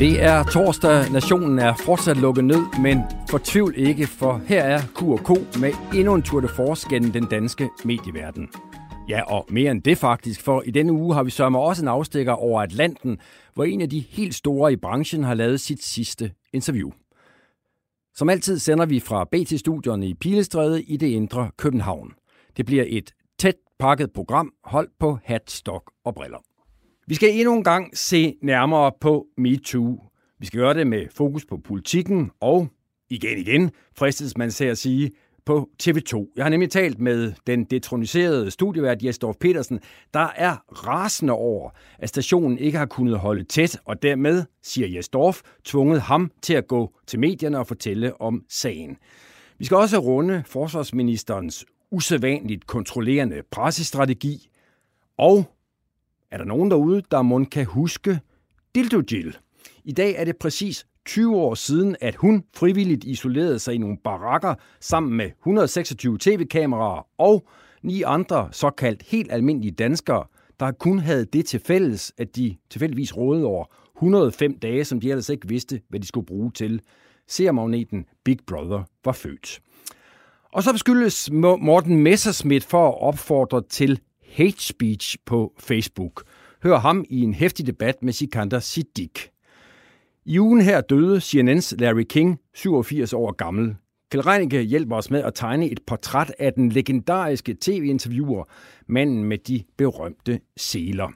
Det er torsdag. Nationen er fortsat lukket ned, men fortvivl ikke, for her er Q&K med endnu en tur de force gennem den danske medieverden. Ja, og mere end det faktisk, for i denne uge har vi sørget også en afstikker over Atlanten, hvor en af de helt store i branchen har lavet sit sidste interview. Som altid sender vi fra BT-studierne i Pilestræde i det indre København. Det bliver et tæt pakket program, holdt på hat, stok og briller. Vi skal endnu en gang se nærmere på MeToo. Vi skal gøre det med fokus på politikken og, igen igen, fristes man til at sige, på TV2. Jeg har nemlig talt med den detroniserede studievært Jesdorf Petersen, der er rasende over, at stationen ikke har kunnet holde tæt, og dermed, siger Jesdorf, tvunget ham til at gå til medierne og fortælle om sagen. Vi skal også runde forsvarsministerens usædvanligt kontrollerende pressestrategi, og er der nogen derude, der mon kan huske Dildo Jill? I dag er det præcis 20 år siden, at hun frivilligt isolerede sig i nogle barakker sammen med 126 tv-kameraer og ni andre såkaldt helt almindelige danskere, der kun havde det til fælles, at de tilfældigvis rådede over 105 dage, som de ellers ikke vidste, hvad de skulle bruge til. Seermagneten Big Brother var født. Og så beskyldes Morten Messerschmidt for at opfordre til hate speech på Facebook. Hør ham i en hæftig debat med Sikander Siddiq. I ugen her døde CNN's Larry King, 87 år gammel. Kjell Reinicke hjælper os med at tegne et portræt af den legendariske tv-interviewer, manden med de berømte seler.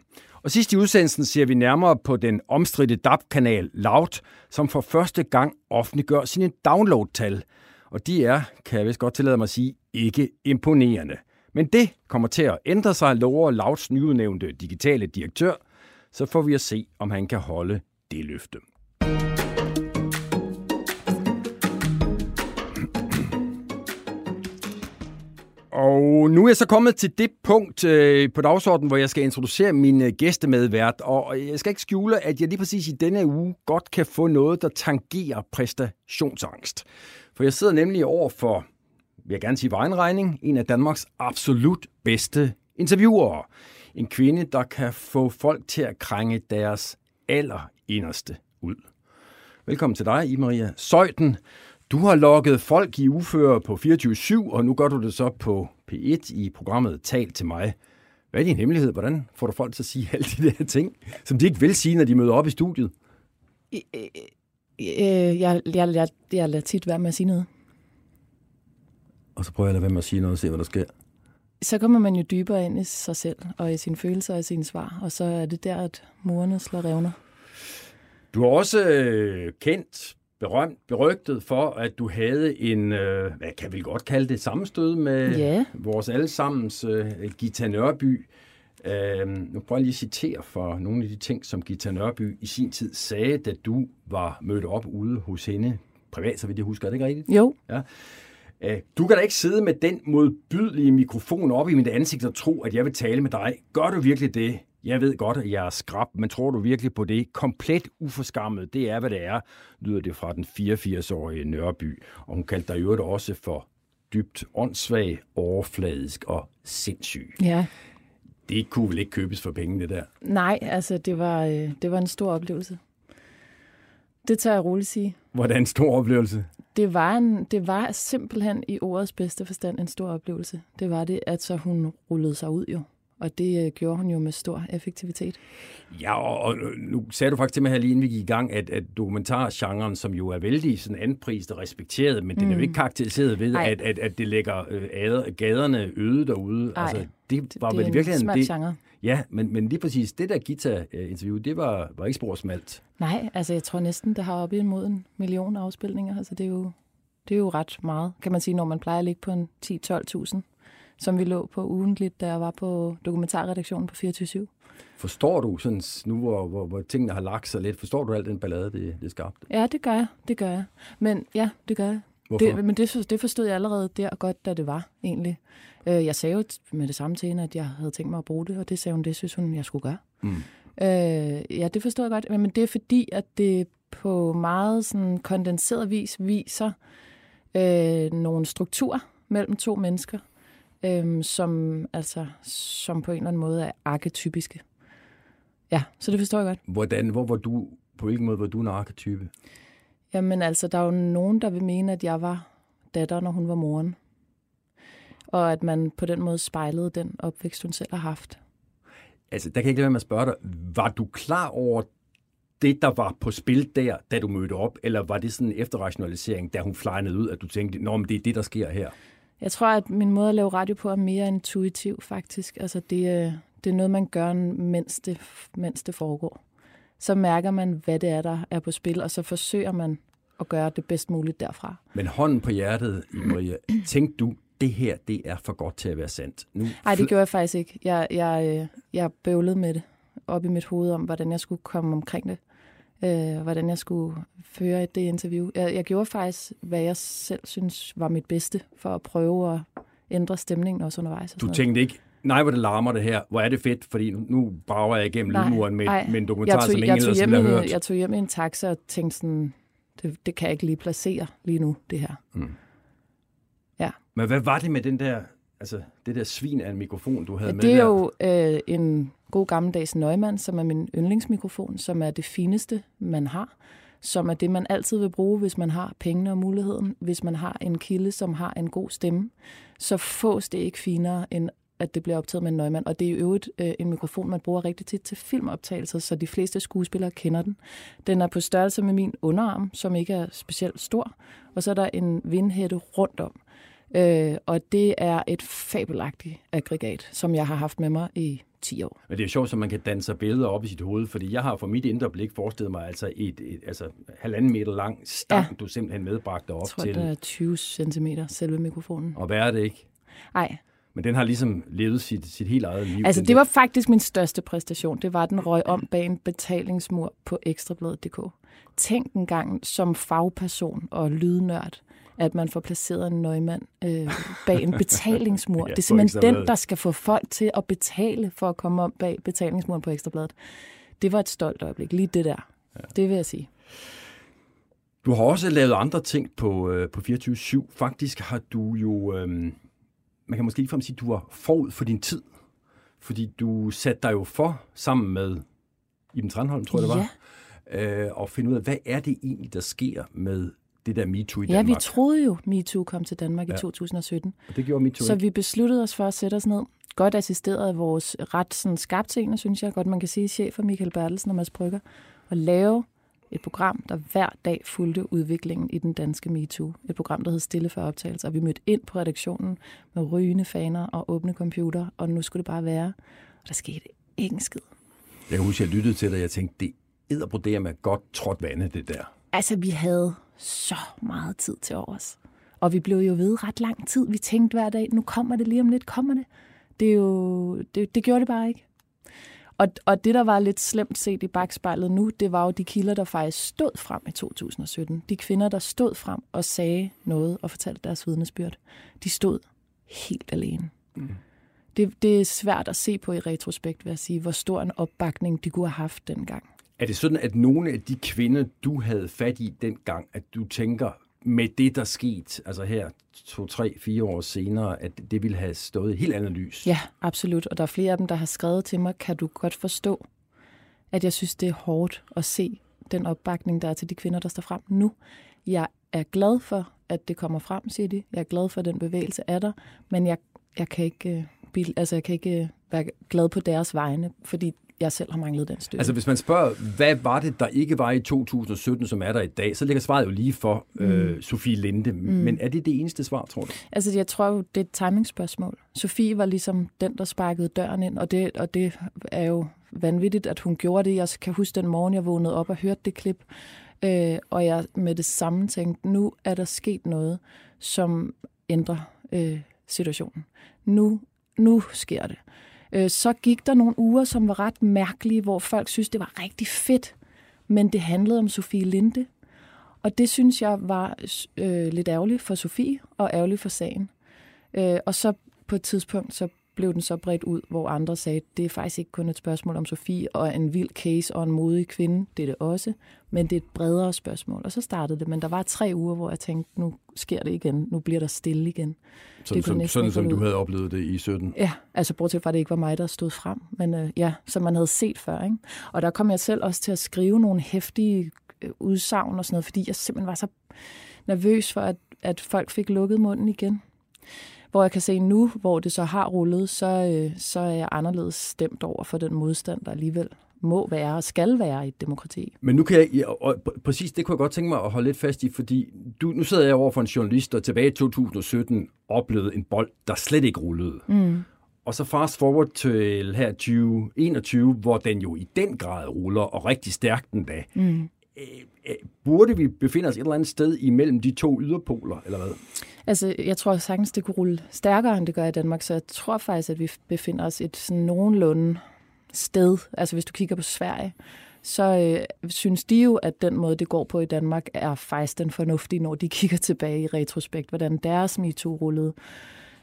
Og sidst i udsendelsen ser vi nærmere på den omstridte DAB-kanal Loud, som for første gang offentliggør sine download-tal. Og de er, kan jeg vist godt tillade mig at sige, ikke imponerende. Men det kommer til at ændre sig, lover Lauts nyudnævnte digitale direktør, så får vi at se, om han kan holde det løfte. Og nu er jeg så kommet til det punkt øh, på dagsordenen, hvor jeg skal introducere min øh, gæstemedvært. Og øh, jeg skal ikke skjule, at jeg lige præcis i denne uge godt kan få noget, der tangerer præstationsangst. For jeg sidder nemlig over for, vil jeg gerne sige vejenregning, en af Danmarks absolut bedste interviewere. En kvinde, der kan få folk til at krænge deres allerinderste ud. Velkommen til dig, I-Maria Søjden. Du har lokket folk i uføre på 24-7, og nu gør du det så på P1 i programmet Tal til mig. Hvad er din hemmelighed? Hvordan får du folk til at sige alle de der ting, som de ikke vil sige, når de møder op i studiet? Øh, øh, øh, jeg, jeg, jeg, jeg lader tit være med at sige noget. Og så prøver jeg at lade være med at sige noget og se, hvad der sker. Så kommer man jo dybere ind i sig selv, og i sine følelser og i sine svar, og så er det der, at murene slår revner. Du er også øh, kendt, berømt, berygtet for, at du havde en, øh, hvad kan vi godt kalde det, sammenstød med Ja. vores allesammens øh, Gita Nørby. Øh, nu prøver jeg lige at citere for nogle af de ting, som Gita Nørby i sin tid sagde, da du var mødt op ude hos hende privat, så vidt jeg husker. Er det ikke rigtigt? Jo, Ja. Øh, Du kan da ikke sidde med den modbydelige mikrofon op i mit ansigt og tro, at jeg vil tale med dig. Gør du virkelig det? Jeg ved godt, at jeg er skrab, men tror du virkelig på det? Komplet uforskammet, det er, hvad det er, lyder det fra den 84-årige Nørby. Og hun kaldte dig øvrigt også for dybt åndssvag, overfladisk og sindssyg. ja. Det kunne vel ikke købes for penge, det der? Nej, altså det var, øh, det var en stor oplevelse. Det tager jeg roligt sige. Hvordan en stor oplevelse? Det var, en, det var simpelthen i ordets bedste forstand en stor oplevelse. Det var det, at så hun rullede sig ud jo. Og det øh, gjorde hun jo med stor effektivitet. Ja, og, og nu sagde du faktisk til mig her lige inden vi gik i gang, at, at dokumentargenren, som jo er vældig sådan anprist og respekteret, men mm. den er jo ikke karakteriseret ved, Ej. at, at, at det lægger øh, ader, gaderne øde derude. Ej, altså, det var det vel i virkeligheden det. genre. Ja, men, men lige præcis det der guitar-interview, det var, var ikke spor smalt. Nej, altså jeg tror næsten, det har op imod en million afspilninger. Altså det er jo, det er jo ret meget, kan man sige, når man plejer at ligge på en 10-12.000, som vi lå på ugentligt, da jeg var på dokumentarredaktionen på 24 Forstår du, sådan, nu hvor, hvor, hvor tingene har lagt sig lidt, forstår du alt den ballade, det, det skabte? Ja, det gør jeg. Det gør jeg. Men ja, det gør jeg. Hvorfor? Det, men det, det forstod jeg allerede der godt, da det var, egentlig. Øh, jeg sagde jo med det samme til hende, at jeg havde tænkt mig at bruge det, og det sagde hun, det synes hun, jeg skulle gøre. Mm. Øh, ja, det forstod jeg godt. Men det er fordi, at det på meget sådan kondenseret vis viser øh, nogle strukturer mellem to mennesker, øh, som, altså, som på en eller anden måde er arketypiske. Ja, så det forstår jeg godt. Hvordan, hvor var du, på hvilken måde var du en arketype? Jamen altså, der er jo nogen, der vil mene, at jeg var datter, når hun var moren. Og at man på den måde spejlede den opvækst, hun selv har haft. Altså, der kan jeg ikke lade være med at spørge dig, var du klar over det, der var på spil der, da du mødte op, eller var det sådan en efterrationalisering, da hun flejnede ud, at du tænkte, nå, men det er det, der sker her? Jeg tror, at min måde at lave radio på er mere intuitiv, faktisk. Altså, det, øh, det er noget, man gør, mens det, mens det foregår. Så mærker man, hvad det er, der er på spil, og så forsøger man at gøre det bedst muligt derfra. Men hånden på hjertet, Maria, tænkte du, det her, det er for godt til at være sandt? Nej, det gjorde jeg faktisk ikke. Jeg, jeg, øh, jeg bøvlede med det op i mit hoved om, hvordan jeg skulle komme omkring det. Øh, hvordan jeg skulle føre det interview. Jeg, jeg gjorde faktisk, hvad jeg selv synes var mit bedste, for at prøve at ændre stemningen også undervejs. Og du tænkte ikke, nej, hvor det larmer det her, hvor er det fedt, fordi nu, nu brager jeg igennem lydmuren med, med en dokumentar, tog, som ingen ellers ville have hørt. Jeg tog hjem i en taxa og tænkte sådan, det, det kan jeg ikke lige placere lige nu, det her. Mm. Men hvad var det med den der, altså det der svin af en mikrofon, du havde ja, med Det er der? jo øh, en god gammeldags Neumann, som er min yndlingsmikrofon, som er det fineste, man har som er det, man altid vil bruge, hvis man har pengene og muligheden. Hvis man har en kilde, som har en god stemme, så fås det ikke finere, end at det bliver optaget med en Neumann. Og det er i øvrigt øh, en mikrofon, man bruger rigtig tit til filmoptagelser, så de fleste skuespillere kender den. Den er på størrelse med min underarm, som ikke er specielt stor, og så er der en vindhætte rundt om. Øh, og det er et fabelagtigt aggregat, som jeg har haft med mig i 10 år. Men det er jo sjovt, at man kan danne sig billeder op i sit hoved, fordi jeg har for mit indre blik forestillet mig altså et, et altså halvanden meter lang stang, ja. du simpelthen medbragte op jeg tror, til. Jeg tror, det er 20 cm selve mikrofonen. Og hvad er det ikke? Nej. Men den har ligesom levet sit, sit helt eget liv. Altså, det var faktisk min største præstation. Det var, den røg om bag en betalingsmur på ekstrabladet.dk. Tænk en gang som fagperson og lydnørd, at man får placeret en nøgmand øh, bag en betalingsmur. det er simpelthen den, der skal få folk til at betale for at komme om bag betalingsmuren på Ekstrabladet. Det var et stolt øjeblik, lige det der. Ja. Det vil jeg sige. Du har også lavet andre ting på, øh, på 24-7. Faktisk har du jo, øh, man kan måske ligefrem sige, at du var forud for din tid. Fordi du satte dig jo for, sammen med Iben Tranholm, tror jeg det var, øh, og finde ud af, hvad er det egentlig, der sker med det der MeToo i Danmark. Ja, vi troede jo, MeToo kom til Danmark ja. i 2017. Og det gjorde MeToo Så ikke. vi besluttede os for at sætte os ned. Godt assisteret af vores ret sådan, skabte synes jeg godt, man kan sige, chefer Michael Bertelsen og Mads Brygger, og lave et program, der hver dag fulgte udviklingen i den danske MeToo. Et program, der hed Stille for optagelser. Vi mødte ind på redaktionen med rygende faner og åbne computer, og nu skulle det bare være. Og der skete ikke en skid. Jeg kan huske, at jeg lyttede til dig, og jeg tænkte, det edderbroderer med godt trådt vande, det der. Altså, vi havde så meget tid til overs. Og vi blev jo ved ret lang tid. Vi tænkte hver dag, nu kommer det lige om lidt, kommer det. Det, er jo, det, det gjorde det bare ikke. Og, og det, der var lidt slemt set i bagspejlet nu, det var jo de kilder, der faktisk stod frem i 2017. De kvinder, der stod frem og sagde noget og fortalte deres vidnesbyrd, de stod helt alene. Mm. Det, det er svært at se på i retrospekt, vil jeg sige, hvor stor en opbakning de kunne have haft dengang. Er det sådan, at nogle af de kvinder, du havde fat i dengang, at du tænker med det, der skete, altså her to, tre, fire år senere, at det ville have stået i helt andet lys? Ja, absolut. Og der er flere af dem, der har skrevet til mig, kan du godt forstå, at jeg synes, det er hårdt at se den opbakning, der er til de kvinder, der står frem nu. Jeg er glad for, at det kommer frem, siger de. Jeg er glad for, at den bevægelse er der, men jeg, jeg kan ikke, øh, altså, jeg kan ikke øh, være glad på deres vegne, fordi jeg selv har manglet den støtte. Altså hvis man spørger, hvad var det, der ikke var i 2017, som er der i dag, så ligger svaret jo lige for mm. øh, Sofie Linde. Mm. Men er det det eneste svar, tror du? Altså jeg tror jo, det er et timingspørgsmål. Sofie var ligesom den, der sparkede døren ind, og det, og det er jo vanvittigt, at hun gjorde det. Jeg kan huske den morgen, jeg vågnede op og hørte det klip, øh, og jeg med det samme tænkte, nu er der sket noget, som ændrer øh, situationen. Nu, nu sker det. Øh, så gik der nogle uger, som var ret mærkelige, hvor folk synes, det var rigtig fedt, men det handlede om Sofie Linde. Og det synes jeg var øh, lidt ærgerligt for Sofie og ærgerligt for sagen. Øh, og så på et tidspunkt, så blev den så bredt ud, hvor andre sagde, det er faktisk ikke kun et spørgsmål om Sofie og en vild case og en modig kvinde, det er det også, men det er et bredere spørgsmål. Og så startede det, men der var tre uger, hvor jeg tænkte, nu sker det igen, nu bliver der stille igen. Sådan, det som, sådan som du havde oplevet det i 17? Ja, altså bortset fra, at det ikke var mig, der stod frem, men øh, ja, som man havde set før. Ikke? Og der kom jeg selv også til at skrive nogle hæftige øh, udsagn og sådan noget, fordi jeg simpelthen var så nervøs for, at, at folk fik lukket munden igen. Hvor jeg kan se nu, hvor det så har rullet, så, øh, så er jeg anderledes stemt over for den modstand, der alligevel må være og skal være i et demokrati. Men nu kan jeg, ja, og præcis det kunne jeg godt tænke mig at holde lidt fast i, fordi du, nu sidder jeg over for en journalist, der tilbage i 2017 oplevede en bold, der slet ikke rullede. Mm. Og så fast forward til her 2021, hvor den jo i den grad ruller, og rigtig stærkt den da. Mm. Øh, øh, burde vi befinde os et eller andet sted imellem de to yderpoler, eller hvad? Altså, jeg tror sagtens, det kunne rulle stærkere, end det gør i Danmark, så jeg tror faktisk, at vi befinder os et sådan nogenlunde sted. Altså, hvis du kigger på Sverige, så øh, synes de jo, at den måde, det går på i Danmark, er faktisk den fornuftige, når de kigger tilbage i retrospekt, hvordan deres MeToo rullede.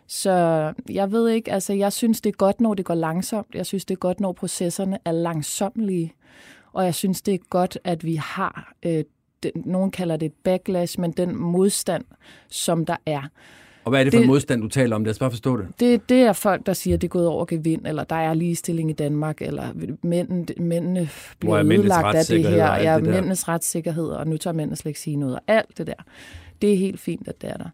Så jeg ved ikke, altså jeg synes, det er godt, når det går langsomt. Jeg synes, det er godt, når processerne er langsomlige. Og jeg synes, det er godt, at vi har, øh, den, nogen kalder det et backlash, men den modstand, som der er. Og hvad er det for det, modstand, du taler om? Lad os bare forstå det. det. Det er folk, der siger, at det er gået over gevind, eller der er ligestilling i Danmark, eller mændene, mændene bliver ødelagt af det her. Ja, det mændenes retssikkerhed, og nu tager mændene slet ikke sige noget. Og alt det der. Det er helt fint, at det er der.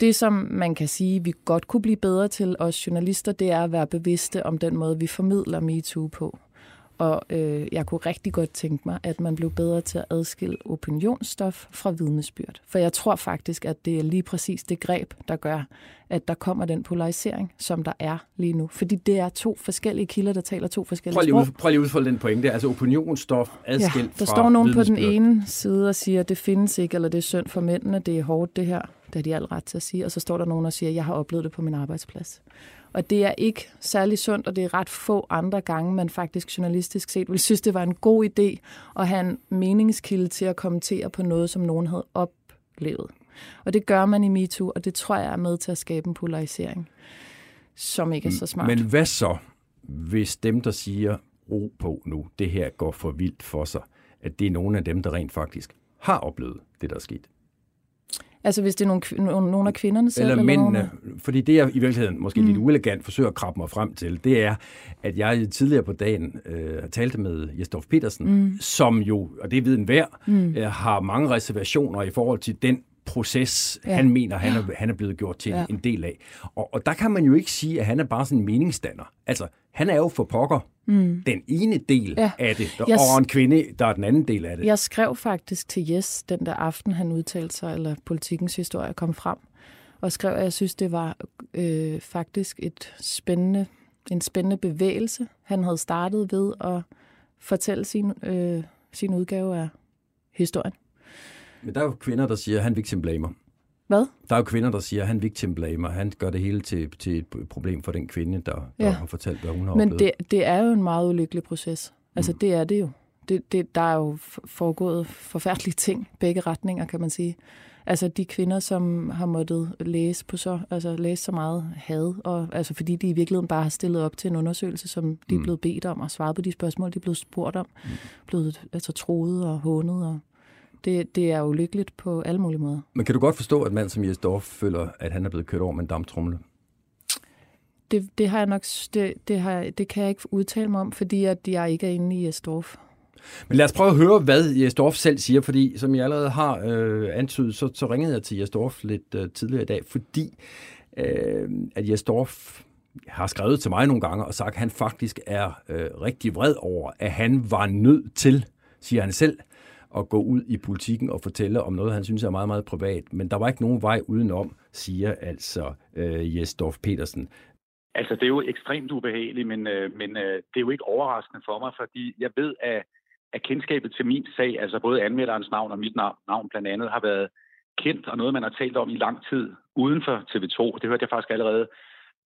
Det, som man kan sige, vi godt kunne blive bedre til, os journalister, det er at være bevidste om den måde, vi formidler MeToo på. Og øh, jeg kunne rigtig godt tænke mig, at man blev bedre til at adskille opinionsstof fra vidnesbyrd. For jeg tror faktisk, at det er lige præcis det greb, der gør, at der kommer den polarisering, som der er lige nu. Fordi det er to forskellige kilder, der taler to forskellige prøv lige, sprog. Prøv lige at udfolde den pointe. Altså opinionsstof adskilt ja, der fra står nogen på den ene side og siger, at det findes ikke, eller det er synd for mændene, det er hårdt det her. Det har de alt ret til at sige. Og så står der nogen og siger, at jeg har oplevet det på min arbejdsplads. Og det er ikke særlig sundt, og det er ret få andre gange, man faktisk journalistisk set vil synes, det var en god idé at have en meningskilde til at kommentere på noget, som nogen havde oplevet. Og det gør man i MeToo, og det tror jeg er med til at skabe en polarisering, som ikke er så smart. Men hvad så, hvis dem, der siger, ro på nu, det her går for vildt for sig, at det er nogle af dem, der rent faktisk har oplevet det, der er sket? Altså hvis det er nogle, nogle af kvinderne selv? Eller, eller mændene. Nogle... Fordi det, jeg i virkeligheden måske mm. lidt uelegant forsøger at krabbe mig frem til, det er, at jeg tidligere på dagen øh, talte med Jesdorf Petersen, mm. som jo, og det er viden værd, mm. øh, har mange reservationer i forhold til den proces, ja. han mener, han er, han er blevet gjort til ja. en del af. Og, og der kan man jo ikke sige, at han er bare sådan en meningsstander. Altså, han er jo for pokker mm. den ene del ja. af det, jeg, og en kvinde, der er den anden del af det. Jeg skrev faktisk til Jes den der aften, han udtalte sig, eller politikens historie kom frem, og skrev, at jeg synes, det var øh, faktisk et spændende, en spændende bevægelse, han havde startet ved at fortælle sin, øh, sin udgave af historien. Men der er jo kvinder, der siger, at han victim blamer. Hvad? Der er jo kvinder, der siger, at han victim blamer. Han gør det hele til, til et problem for den kvinde, der, ja. der har fortalt, hvad hun har Men oplevet. det, det er jo en meget ulykkelig proces. Altså, mm. det er det jo. Det, det, der er jo foregået forfærdelige ting, begge retninger, kan man sige. Altså de kvinder, som har måttet læse på så, altså læse så meget had, og, altså fordi de i virkeligheden bare har stillet op til en undersøgelse, som de er mm. blevet bedt om, og svaret på de spørgsmål, de er blevet spurgt om, mm. blevet altså, troet og hånet og det, det er ulykkeligt på alle mulige måder. Men kan du godt forstå, at mand som Jes Dorf føler, at han er blevet kørt over med en damptrumle? Det, det, har jeg nok, det, det, har, det kan jeg ikke udtale mig om, fordi at jeg ikke er inde i Jes Dorf. Men lad os prøve at høre, hvad Jes Dorf selv siger, fordi som jeg allerede har øh, antydet, så, så ringede jeg til Jes Dorf lidt øh, tidligere i dag, fordi øh, at Jes Dorf har skrevet til mig nogle gange og sagt, at han faktisk er øh, rigtig vred over, at han var nødt til, siger han selv, at gå ud i politikken og fortælle om noget, han synes er meget, meget privat. Men der var ikke nogen vej udenom, siger altså øh, Jes Dorf Petersen. Altså, det er jo ekstremt ubehageligt, men, øh, men øh, det er jo ikke overraskende for mig, fordi jeg ved, at, at kendskabet til min sag, altså både anmelderens navn og mit navn, navn blandt andet, har været kendt og noget, man har talt om i lang tid uden for TV2. Det hørte jeg faktisk allerede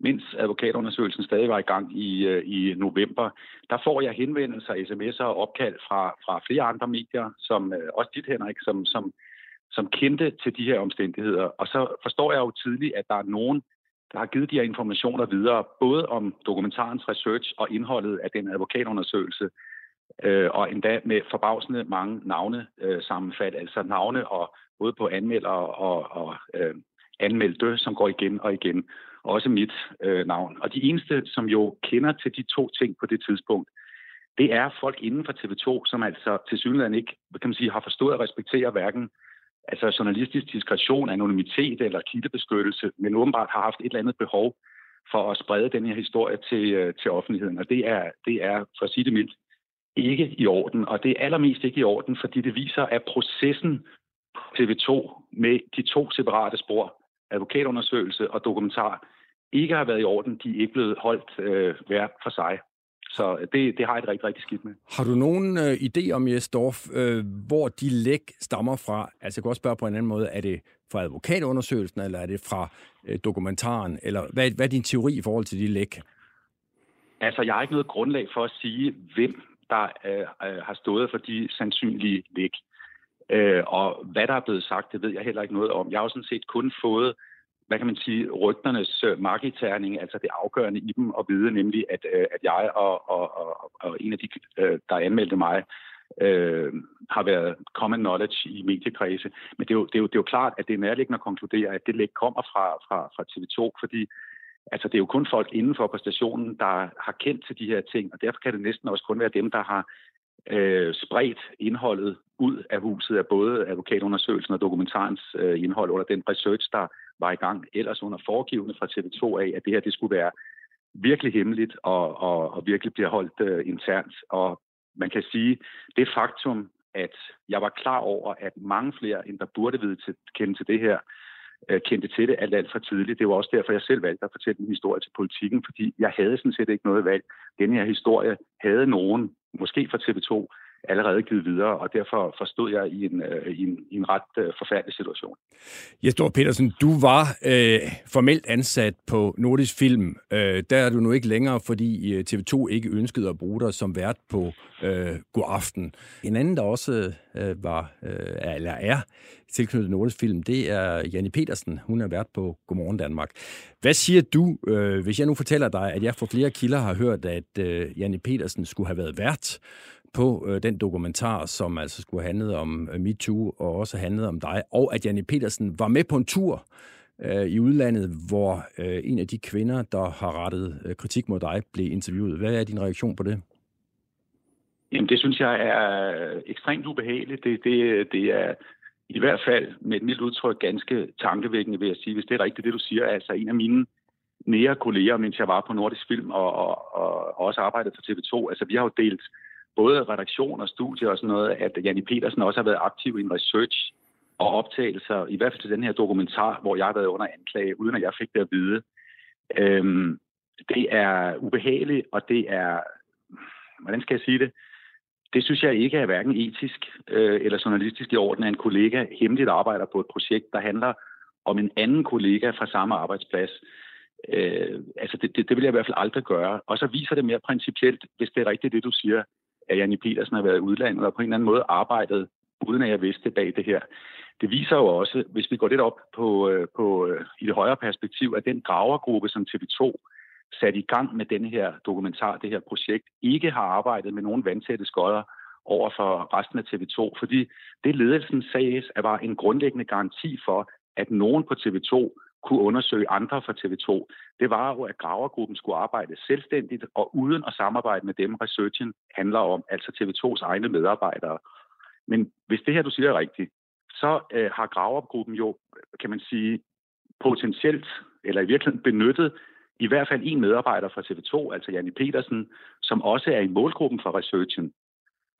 mens advokatundersøgelsen stadig var i gang i, øh, i november, der får jeg henvendelser, sms'er og opkald fra, fra flere andre medier, som øh, også dit, Henrik, som, som, som kendte til de her omstændigheder. Og så forstår jeg jo tidligt, at der er nogen, der har givet de her informationer videre, både om dokumentarens research og indholdet af den advokatundersøgelse, øh, og endda med forbavsende mange navne øh, sammenfald, altså navne og både på anmelder og, og øh, anmeldte, som går igen og igen. Også mit øh, navn. Og de eneste, som jo kender til de to ting på det tidspunkt, det er folk inden for TV2, som altså til synligheden ikke kan man sige, har forstået at respektere hverken altså journalistisk diskretion, anonymitet eller kildebeskyttelse, men åbenbart har haft et eller andet behov for at sprede den her historie til, øh, til offentligheden. Og det er, det er, for at sige det mildt, ikke i orden. Og det er allermest ikke i orden, fordi det viser, at processen på TV2 med de to separate spor, advokatundersøgelse og dokumentar, ikke har været i orden. De er ikke blevet holdt øh, hver for sig. Så det, det har jeg et rigtig, rigtig skidt med. Har du nogen øh, idé om, Jesdorf, øh, hvor de læk stammer fra? Altså jeg kan også spørge på en anden måde. Er det fra advokatundersøgelsen, eller er det fra øh, dokumentaren? Eller hvad, hvad er din teori i forhold til de læk? Altså, jeg har ikke noget grundlag for at sige, hvem der øh, øh, har stået for de sandsynlige læk. Øh, og hvad der er blevet sagt, det ved jeg heller ikke noget om. Jeg har jo sådan set kun fået hvad kan man sige, rygternes øh, markedterning, altså det afgørende i dem at vide, nemlig at, øh, at jeg og, og, og, og en af de, øh, der anmeldte mig, øh, har været common knowledge i mediekredse. Men det er, jo, det, er jo, det er jo klart, at det er nærliggende at konkludere, at det læg kommer fra, fra, fra TV2, fordi altså, det er jo kun folk indenfor på stationen, der har kendt til de her ting, og derfor kan det næsten også kun være dem, der har øh, spredt indholdet ud af huset af både advokatundersøgelsen og dokumentarens øh, indhold under den research, der var i gang ellers under foregivende fra TV2 af, at det her det skulle være virkelig hemmeligt og, og, og virkelig bliver holdt øh, internt. Og man kan sige, det faktum, at jeg var klar over, at mange flere, end der burde vide til, kende til det her, øh, kendte til det alt, alt for tidligt. Det var også derfor, jeg selv valgte at fortælle min historie til politikken, fordi jeg havde sådan set ikke noget valg. Den her historie havde nogen, måske fra TV2, allerede givet videre, og derfor forstod jeg i en, øh, i en, i en ret øh, forfærdelig situation. Jesper Petersen, du var øh, formelt ansat på Nordisk Film. Øh, der er du nu ikke længere, fordi øh, TV2 ikke ønskede at bruge dig som vært på øh, God Aften. En anden, der også øh, var, øh, eller er tilknyttet Nordisk Film, det er Janne Petersen. Hun er vært på Godmorgen Danmark. Hvad siger du, øh, hvis jeg nu fortæller dig, at jeg fra flere kilder har hørt, at øh, Janne Petersen skulle have været vært på øh, den dokumentar, som altså skulle handle om øh, MeToo og også handlede om dig, og at Janne Petersen var med på en tur øh, i udlandet, hvor øh, en af de kvinder, der har rettet øh, kritik mod dig, blev interviewet. Hvad er din reaktion på det? Jamen, det synes jeg er ekstremt ubehageligt. Det, det, det er i hvert fald med et mildt udtryk ganske tankevækkende, vil jeg sige, hvis det er rigtigt, det du siger. Altså en af mine nære kolleger, mens jeg var på Nordisk Film og, og, og også arbejdede for TV2, altså vi har jo delt både redaktion og studie og sådan noget, at Janni Petersen også har været aktiv i en research og optagelser, i hvert fald til den her dokumentar, hvor jeg har været under anklage, uden at jeg fik det at vide. Øhm, det er ubehageligt, og det er, hvordan skal jeg sige det, det synes jeg ikke er hverken etisk øh, eller journalistisk i orden, at en kollega hemmeligt arbejder på et projekt, der handler om en anden kollega fra samme arbejdsplads. Øh, altså det, det, det vil jeg i hvert fald aldrig gøre. Og så viser det mere principielt, hvis det er rigtigt det, du siger, at Janne Petersen har været i udlandet og på en eller anden måde arbejdet, uden at jeg vidste bag det her. Det viser jo også, hvis vi går lidt op på, øh, på, øh, i det højere perspektiv, at den gravergruppe, som TV2 satte i gang med den her dokumentar, det her projekt, ikke har arbejdet med nogen vandtætte skodder over for resten af TV2, fordi det ledelsen sagde, at var en grundlæggende garanti for, at nogen på TV2 kunne undersøge andre fra TV2, det var jo, at gravergruppen skulle arbejde selvstændigt og uden at samarbejde med dem, researchen handler om, altså TV2's egne medarbejdere. Men hvis det her, du siger, er rigtigt, så øh, har gravergruppen jo, kan man sige, potentielt, eller i virkeligheden benyttet i hvert fald en medarbejder fra TV2, altså Janne Petersen, som også er i målgruppen for researchen.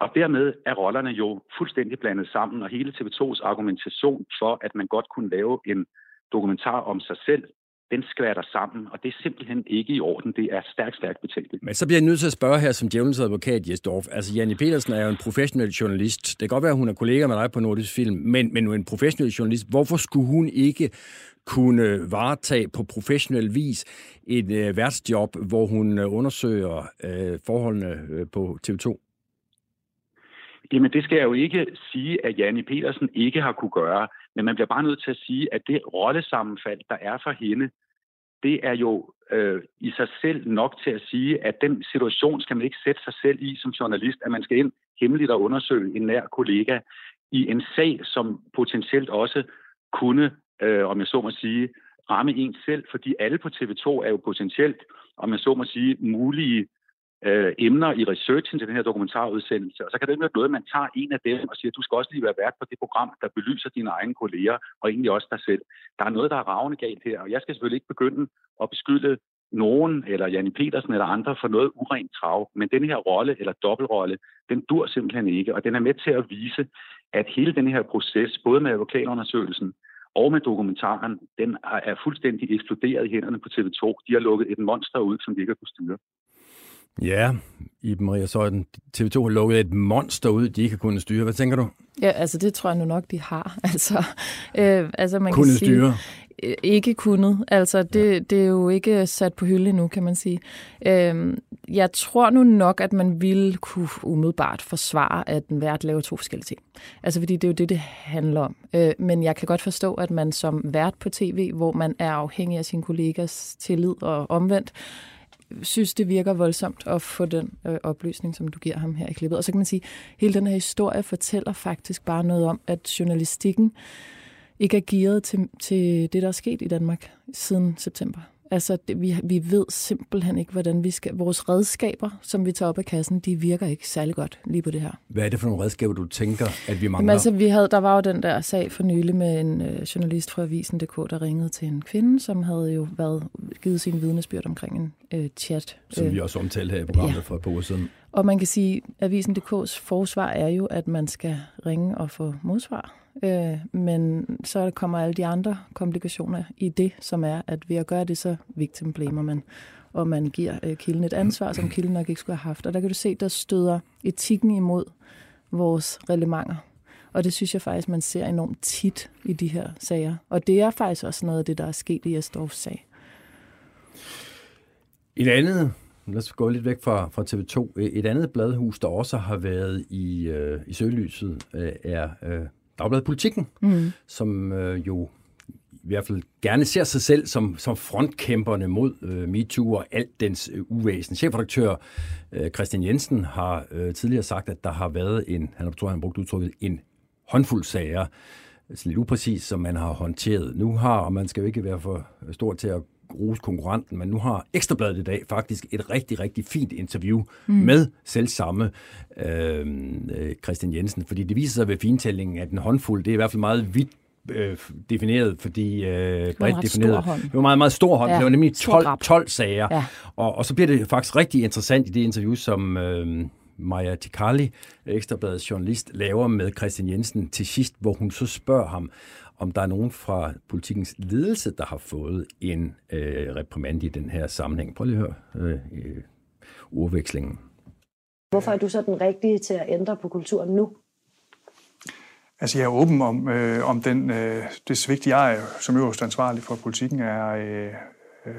Og dermed er rollerne jo fuldstændig blandet sammen, og hele TV2's argumentation for, at man godt kunne lave en dokumentar om sig selv, den skvatter sammen, og det er simpelthen ikke i orden. Det er stærkt, stærkt betænkeligt. Men så bliver jeg nødt til at spørge her som djævelens advokat, Jesdorf. Altså, Janne Petersen er jo en professionel journalist. Det kan godt være, at hun er kollega med dig på Nordisk Film, men, men en professionel journalist. Hvorfor skulle hun ikke kunne varetage på professionel vis et øh, værtsjob, hvor hun øh, undersøger øh, forholdene øh, på TV2? Jamen, det skal jeg jo ikke sige, at Janne Petersen ikke har kunne gøre. Men man bliver bare nødt til at sige, at det rollesammenfald, der er for hende, det er jo øh, i sig selv nok til at sige, at den situation skal man ikke sætte sig selv i som journalist, at man skal ind hemmeligt og undersøge en nær kollega i en sag, som potentielt også kunne, øh, om jeg så må sige, ramme en selv, fordi alle på TV2 er jo potentielt, om jeg så må sige, mulige øh, emner i researchen til den her dokumentarudsendelse. Og så kan det være noget, at man tager en af dem og siger, du skal også lige være vært på det program, der belyser dine egne kolleger, og egentlig også dig selv. Der er noget, der er ravende galt her, og jeg skal selvfølgelig ikke begynde at beskylde nogen, eller Janne Petersen eller andre for noget urent trav. Men den her rolle, eller dobbeltrolle, den dur simpelthen ikke, og den er med til at vise, at hele den her proces, både med advokatundersøgelsen og med dokumentaren, den er fuldstændig eksploderet i hænderne på TV2. De har lukket et monster ud, som de ikke har kunnet styre. Ja, Iben Maria Søjden, TV2 har lukket et monster ud, de ikke har kunnet styre. Hvad tænker du? Ja, altså det tror jeg nu nok, de har. Altså, øh, altså man kunne kan styre? Sige, øh, ikke kunnet. Altså det, ja. det er jo ikke sat på hylde nu, kan man sige. Øh, jeg tror nu nok, at man ville kunne umiddelbart forsvare, at en vært laver to forskellige ting. Altså fordi det er jo det, det handler om. Øh, men jeg kan godt forstå, at man som vært på tv, hvor man er afhængig af sine kollegers tillid og omvendt, synes, det virker voldsomt at få den øh, oplysning, som du giver ham her i klippet. Og så kan man sige, at hele den her historie fortæller faktisk bare noget om, at journalistikken ikke er gearet til, til det, der er sket i Danmark siden september. Altså, det, vi, vi ved simpelthen ikke, hvordan vi skal... Vores redskaber, som vi tager op af kassen, de virker ikke særlig godt lige på det her. Hvad er det for nogle redskaber, du tænker, at vi mangler? Jamen, altså, vi havde, der var jo den der sag for nylig med en øh, journalist fra Avisen.dk, der ringede til en kvinde, som havde jo været, givet sin vidnesbyrd omkring en øh, chat. Som vi også omtalte her i programmet ja. for et par uger siden. Og man kan sige, at Avisen.dk's forsvar er jo, at man skal ringe og få modsvar. Øh, men så kommer alle de andre komplikationer i det, som er, at ved at gøre det, så victim blamer man, og man giver øh, kilden et ansvar, som kilden nok ikke skulle have haft. Og der kan du se, der støder etikken imod vores relevanter. Og det synes jeg faktisk, man ser enormt tit i de her sager. Og det er faktisk også noget af det, der er sket i Estorfs sag. Et andet, lad os gå lidt væk fra, fra TV2. Et andet bladhus, der også har været i, øh, i søgelyset, øh, er øh, Dagbladet Politikken, mm. som øh, jo i hvert fald gerne ser sig selv som, som frontkæmperne mod øh, MeToo og alt dens øh, uvæsen. Chefredaktør øh, Christian Jensen har øh, tidligere sagt, at der har været en, han tror han brugt udtrykket, en håndfuld sager, sådan lidt upræcis, som man har håndteret. Nu har, og man skal jo ikke være for stor til at rose konkurrenten, men nu har Ekstrabladet i dag faktisk et rigtig, rigtig fint interview mm. med selv samme øh, Christian Jensen, fordi det viser sig ved fintællingen, at en håndfuld, det er i hvert fald meget vidt øh, defineret, fordi øh, bredt defineret. Det var meget, meget stor hånd. Ja, det var nemlig 12, 12 sager. Ja. Og, og så bliver det faktisk rigtig interessant i det interview, som øh, Maja Tikali, Ekstrabladets journalist, laver med Christian Jensen til sidst, hvor hun så spørger ham, om der er nogen fra politikens ledelse, der har fået en øh, reprimand i den her sammenhæng. Prøv lige at høre øh, øh, ordvekslingen. Hvorfor er du så den rigtige til at ændre på kulturen nu? Altså jeg er åben om, øh, om den, øh, det svigt, jeg er, som øverst ansvarlig for politikken er, øh, øh,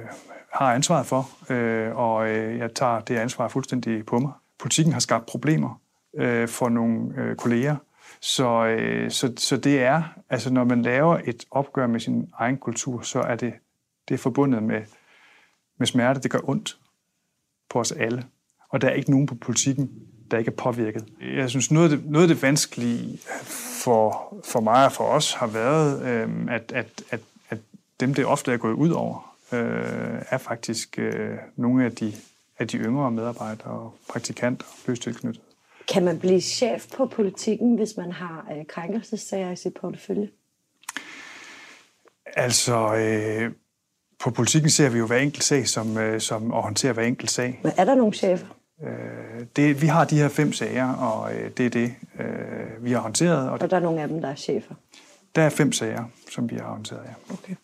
har ansvaret for, øh, og øh, jeg tager det ansvar fuldstændig på mig. Politikken har skabt problemer øh, for nogle øh, kolleger, så, øh, så, så det er, altså når man laver et opgør med sin egen kultur, så er det, det er forbundet med, med smerte. Det gør ondt på os alle. Og der er ikke nogen på politikken, der ikke er påvirket. Jeg synes, noget af det, noget af det vanskelige for, for mig og for os har været, øh, at, at, at, at dem, det ofte er gået ud over, øh, er faktisk øh, nogle af de, af de yngre medarbejdere og praktikanter og tilknyttet. Kan man blive chef på politikken, hvis man har øh, krænkelsessager i sit portefølje? Altså, øh, på politikken ser vi jo hver enkelt sag som, øh, som at håndtere hver enkelt sag. Men er der nogle chefer? Øh, det, vi har de her fem sager, og øh, det er det, øh, vi har håndteret. Og, og der er nogle af dem, der er chefer? Der er fem sager, som vi har håndteret, ja. Okay.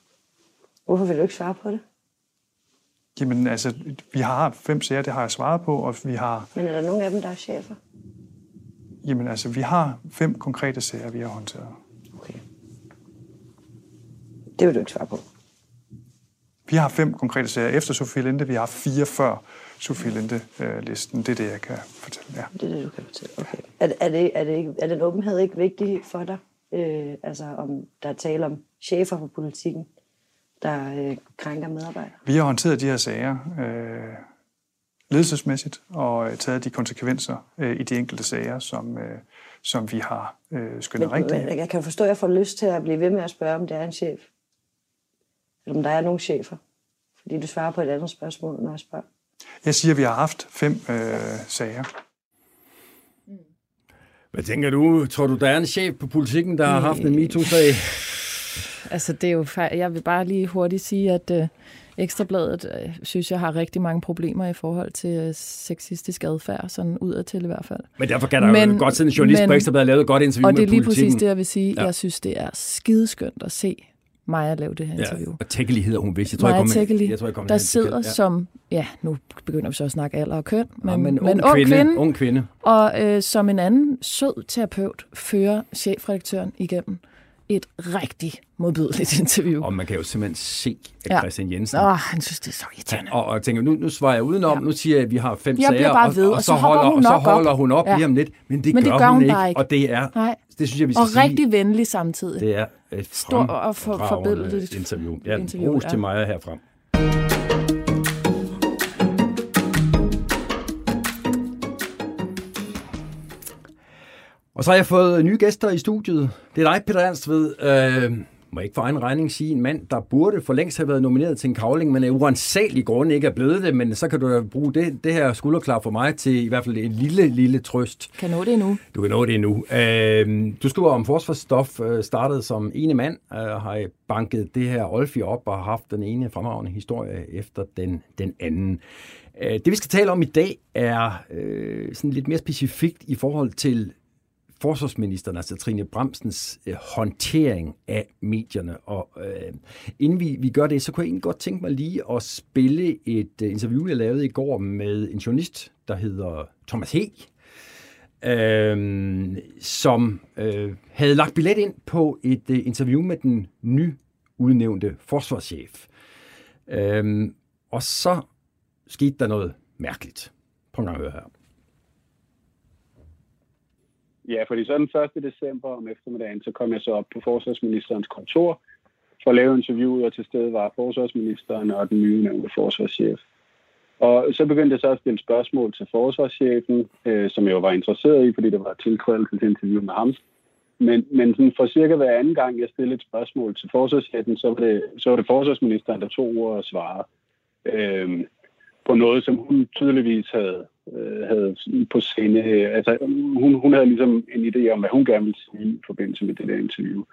Hvorfor vil du ikke svare på det? Jamen, altså, vi har fem sager, det har jeg svaret på, og vi har... Men er der nogle af dem, der er chefer? Jamen altså, vi har fem konkrete sager, vi har håndteret. Okay. Det vil du ikke svare på. Vi har fem konkrete sager efter Sofie Linde. Vi har fire før Sofie Linde-listen. Det er det, jeg kan fortælle. Ja. Det er det, du kan fortælle. Okay. Er, er, det, er, det ikke, er den åbenhed ikke vigtig for dig? Øh, altså om der er tale om chefer for politikken, der øh, krænker medarbejdere. Vi har håndteret de her sager øh, ledelsesmæssigt og øh, taget de konsekvenser øh, i de enkelte sager, som, øh, som vi har øh, skyndet rigtigt. Men jeg kan forstå, at jeg får lyst til at blive ved med at spørge, om det er en chef. Eller om der er nogle chefer. Fordi du svarer på et andet spørgsmål, når jeg spørger. Jeg siger, at vi har haft fem øh, sager. Hvad tænker du? Tror du, der er en chef på politikken, der har haft en MeToo-sag? Altså, det er jo jeg vil bare lige hurtigt sige, at uh, Ekstrabladet uh, synes jeg har rigtig mange problemer i forhold til uh, sexistisk adfærd, sådan udadtil i hvert fald. Men derfor kan der men, jo godt sidde en journalist men, på Ekstrabladet lavet et godt interview med Og det er lige politikken. præcis det, jeg vil sige. Ja. Jeg synes, det er skideskønt at se Maja lave det her interview. Ja, og Tækkeli hedder hun vist. Jeg tror, Maja jeg kommer, Tækkeli, jeg tror, jeg kommer der sidder ja. som, ja, nu begynder vi så at snakke alder og køn, men, ja, men, men ung, ung, kvinde, kvinde, ung kvinde. Og øh, som en anden sød terapeut fører chefredaktøren igennem et rigtig modbydeligt interview. Og man kan jo simpelthen se, at ja. Christian Jensen... Åh, han synes, det er så irriterende. Og, og tænker, nu, nu svarer jeg udenom, ja. nu siger jeg, at vi har fem jeg sager, bare ved, og, og, så, holder, hun, og så holder hun op ja. lige om lidt. Men det, men gør, det gør hun, hun ikke, ikke. og det er... Nej. Det synes jeg, vi skal og sige. rigtig venlig samtidig. Det er et Stor og for, forbilledet interview. Ja, interview, ros ja. til Maja herfra. Og så har jeg fået nye gæster i studiet. Det er dig, Peter Ernst ved. Øh, må ikke for egen regning sige, en mand, der burde for længst have været nomineret til en kavling, men af uansagelig grund ikke er blevet det, men så kan du bruge det, det her skulderklar for mig til i hvert fald en lille, lille trøst. Kan nå det endnu. Du kan nå det endnu. Øh, du skriver om forsvarsstof, øh, startede som ene mand, øh, har banket det her Olfi op og haft den ene fremragende historie efter den, den anden. Øh, det vi skal tale om i dag er øh, sådan lidt mere specifikt i forhold til forsvarsministeren, altså Trine Bramsens øh, håndtering af medierne. Og øh, inden vi, vi gør det, så kunne jeg egentlig godt tænke mig lige at spille et øh, interview, jeg lavede i går med en journalist, der hedder Thomas He, øh, som øh, havde lagt billet ind på et øh, interview med den nyudnævnte forsvarschef. Øh, og så skete der noget mærkeligt. Prøv at høre her. Ja, fordi så den 1. december om eftermiddagen, så kom jeg så op på forsvarsministerens kontor for at lave interviewet, og til stede var forsvarsministeren og den nye nævnte forsvarschef. Og så begyndte jeg så at stille spørgsmål til forsvarschefen, øh, som jeg jo var interesseret i, fordi det var tilkvædelse til interview med ham. Men, men sådan for cirka hver anden gang, jeg stillede et spørgsmål til forsvarschefen, så var det, så var det forsvarsministeren, der tog ord og svarede øh, på noget, som hun tydeligvis havde øh, havde på scene. Altså, hun, hun havde ligesom en idé om, hvad hun gerne ville sige i forbindelse med det der interview.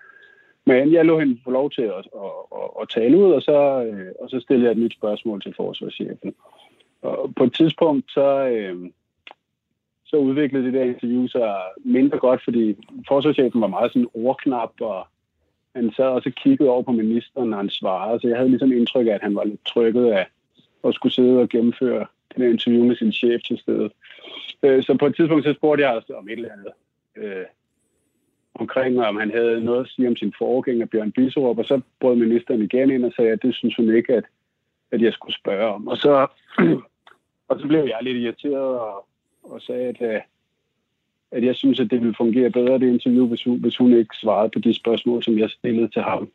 Men jeg lå hende få lov til at, at, at, at tale ud, og så, øh, og så stillede jeg et nyt spørgsmål til forsvarschefen. Og på et tidspunkt, så, øh, så udviklede det der interview sig mindre godt, fordi forsvarschefen var meget sådan ordknap, og han sad også og kiggede over på ministeren, når han svarede. Så jeg havde ligesom indtryk af, at han var lidt trykket af at skulle sidde og gennemføre det interview med sin chef til stedet. Øh, så på et tidspunkt så spurgte jeg altså om et eller andet øh, omkring, om han havde noget at sige om sin forgænger, Bjørn Biserup, og så brød ministeren igen ind og sagde, at det synes hun ikke, at, at jeg skulle spørge om. Og så, og så blev jeg lidt irriteret og, og sagde, at, øh, at jeg synes, at det ville fungere bedre, det interview, hvis hun, hvis hun ikke svarede på de spørgsmål, som jeg stillede til ham.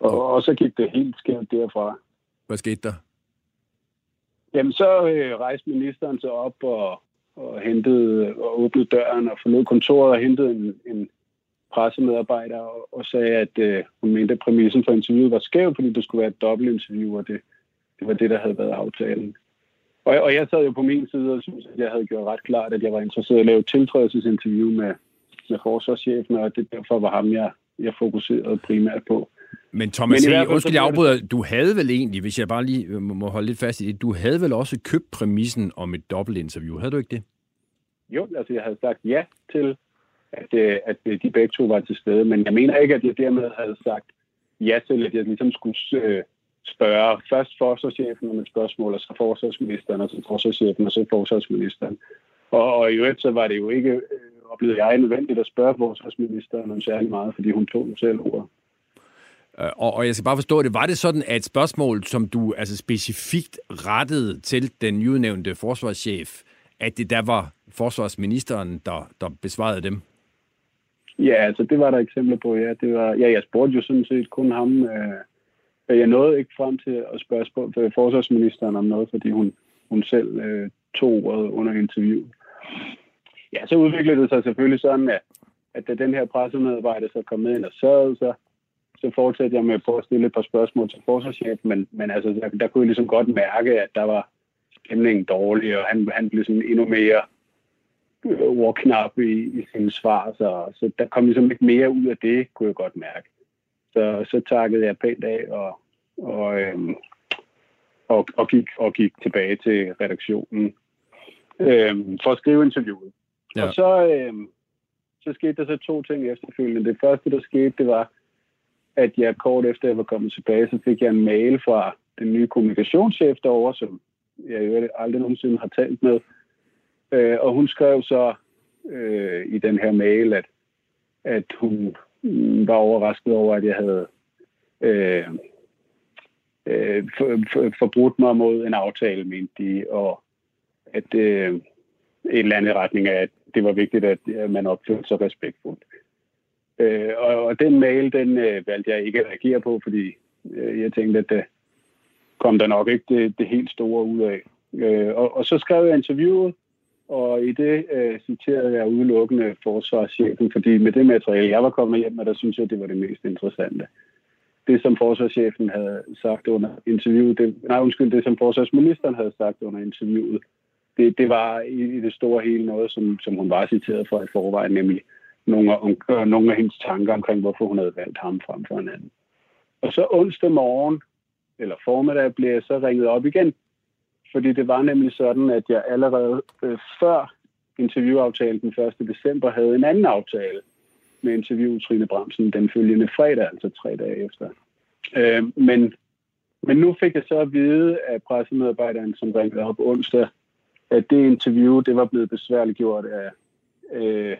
Og, og så gik det helt skævt derfra. Hvad skete der? Jamen, så øh, rejste ministeren sig op og, og hentede og åbnede døren og forlod kontoret og hentede en, en pressemedarbejder og, og sagde, at øh, hun mente, at præmissen for interviewet var skæv, fordi det skulle være et dobbeltinterview, og det, det var det, der havde været aftalen. Og, og jeg sad jo på min side og synes, at jeg havde gjort ret klart, at jeg var interesseret i at lave et tiltrædelsesinterview med, med forsvarschefen, og det derfor var ham, jeg, jeg fokuserede primært på. Men Thomas, Men undskyld, jeg afbryder. Du havde vel egentlig, hvis jeg bare lige må holde lidt fast i det, du havde vel også købt præmissen om et dobbeltinterview, havde du ikke det? Jo, altså jeg havde sagt ja til, at, øh, at de begge to var til stede, men jeg mener ikke, at jeg dermed havde sagt ja til, at jeg ligesom skulle øh, spørge først forsvarschefen om et spørgsmål, og så forsvarsministeren, og så forsvarschefen, og så forsvarsministeren. Og, og i øvrigt, så var det jo ikke, øh, oplevede jeg nødvendigt at spørge forsvarsministeren om særlig meget, fordi hun tog selv ordet. Øh, og, og jeg skal bare forstå det. Var det sådan, at et spørgsmål, som du altså specifikt rettede til den nyudnævnte forsvarschef, at det der var forsvarsministeren, der, der besvarede dem? Ja, altså det var der eksempler på, ja. Det var, ja, jeg spurgte jo sådan set kun ham. Øh, øh jeg nåede ikke frem til at spørge for øh, forsvarsministeren om noget, fordi hun, hun selv øh, tog ordet under interviewet. Ja, så udviklede det sig selvfølgelig sådan, at, at da den her pressemedarbejder så kom med ind og sad, så, så fortsatte jeg med at prøve at stille et par spørgsmål til forsvarschefen, men, men altså, der, der kunne jeg ligesom godt mærke, at der var stemningen dårlig, og han, han blev sådan endnu mere ordknap i, i sine svar, så, så der kom ligesom ikke mere ud af det, kunne jeg godt mærke. Så, så takkede jeg pænt af og, og, øhm, og, og, gik, og gik tilbage til redaktionen øhm, for at skrive interviewet. Ja. Og så, øhm, så skete der så to ting efterfølgende. Det første, der skete, det var, at jeg kort efter jeg var kommet tilbage, så fik jeg en mail fra den nye kommunikationschef derovre, som jeg jo aldrig nogensinde har talt med, Øh, og hun skrev så øh, i den her mail, at, at hun var overrasket over, at jeg havde øh, øh, for, for, forbrudt mig mod en aftale, mente de, og at øh, en eller anden retning af, at det var vigtigt, at man opførte sig respektfuldt. Øh, og, og den mail, den øh, valgte jeg ikke at reagere på, fordi øh, jeg tænkte, at det kom der nok ikke det, det helt store ud af. Øh, og, og så skrev jeg interviewet, og i det øh, citerede jeg udelukkende forsvarschefen, fordi med det materiale, jeg var kommet hjem med, der synes jeg, det var det mest interessante. Det, som forsvarschefen havde sagt under interviewet, det, nej undskyld, det, som forsvarsministeren havde sagt under interviewet, det, det var i, i det store hele noget, som, som hun var citeret for i forvejen, nemlig nogle af, øh, nogle af hendes tanker omkring, hvorfor hun havde valgt ham frem for en anden. Og så onsdag morgen, eller formiddag, blev jeg så ringet op igen fordi det var nemlig sådan, at jeg allerede øh, før interviewaftalen den 1. december havde en anden aftale med interview Trine Bremsen den følgende fredag, altså tre dage efter. Øh, men, men nu fik jeg så at vide af pressemedarbejderen, som ringede op onsdag, at det interview, det var blevet besværliggjort af, øh,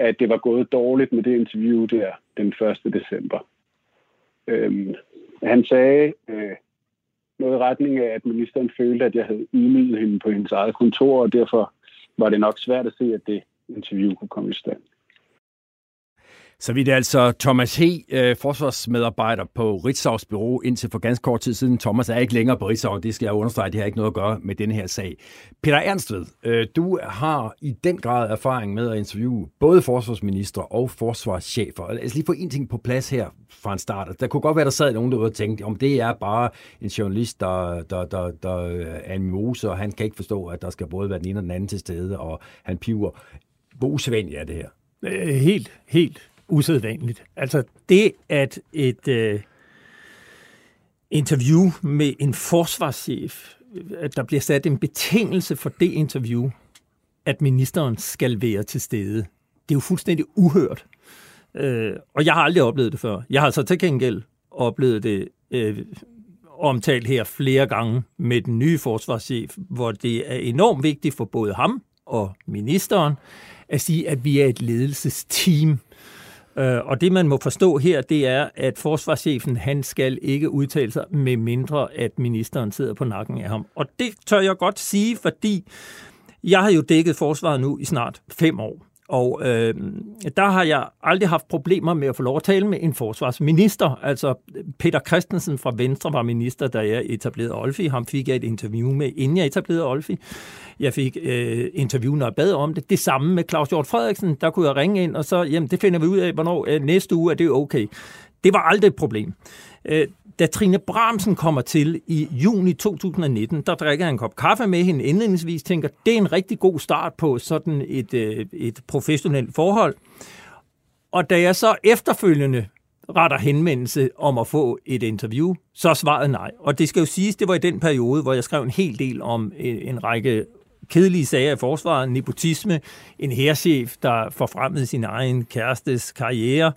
at det var gået dårligt med det interview der den 1. december. Øhm, han sagde, øh, noget i retning af, at ministeren følte, at jeg havde ydmyget hende på hendes eget kontor, og derfor var det nok svært at se, at det interview kunne komme i stand. Så vidt altså Thomas He, øh, forsvarsmedarbejder på Ritzau's bureau indtil for ganske kort tid siden. Thomas er ikke længere på Ritzau, det skal jeg understrege, det har ikke noget at gøre med den her sag. Peter Ernstved, øh, du har i den grad erfaring med at interviewe både forsvarsminister og forsvarschefer. Lad os lige få en ting på plads her fra en start. Der kunne godt være, der sad nogen derude og tænkte, om det er bare en journalist, der, der, der, der er en mose, og han kan ikke forstå, at der skal både være den ene og den anden til stede, og han piver. Hvor usædvanligt er det her? Øh, helt, helt usædvanligt. Altså det, at et øh, interview med en forsvarschef, øh, at der bliver sat en betingelse for det interview, at ministeren skal være til stede. Det er jo fuldstændig uhørt. Øh, og jeg har aldrig oplevet det før. Jeg har så til gengæld oplevet det øh, omtalt her flere gange med den nye forsvarschef, hvor det er enormt vigtigt for både ham og ministeren at sige, at vi er et ledelsesteam. Øh, og det, man må forstå her, det er, at forsvarschefen, han skal ikke udtale sig, med mindre at ministeren sidder på nakken af ham. Og det tør jeg godt sige, fordi jeg har jo dækket forsvaret nu i snart fem år. Og øh, der har jeg aldrig haft problemer med at få lov at tale med en forsvarsminister. Altså Peter Christensen fra Venstre var minister, da jeg etablerede Olfi. Ham fik jeg et interview med, inden jeg etablerede Olfi. Jeg fik øh, interview, når jeg bad om det. Det samme med Claus Hjort Frederiksen. Der kunne jeg ringe ind, og så, jamen, det finder vi ud af, hvornår øh, næste uge er det okay. Det var aldrig et problem. Øh, da Trine Bramsen kommer til i juni 2019, der drikker jeg en kop kaffe med hende indledningsvis, tænker, det er en rigtig god start på sådan et, øh, et professionelt forhold. Og da jeg så efterfølgende retter henvendelse om at få et interview, så er svaret nej. Og det skal jo siges, det var i den periode, hvor jeg skrev en hel del om en, en række kedelige sager i forsvaret, nepotisme, en herrchef, der forfremmede sin egen kærestes karriere,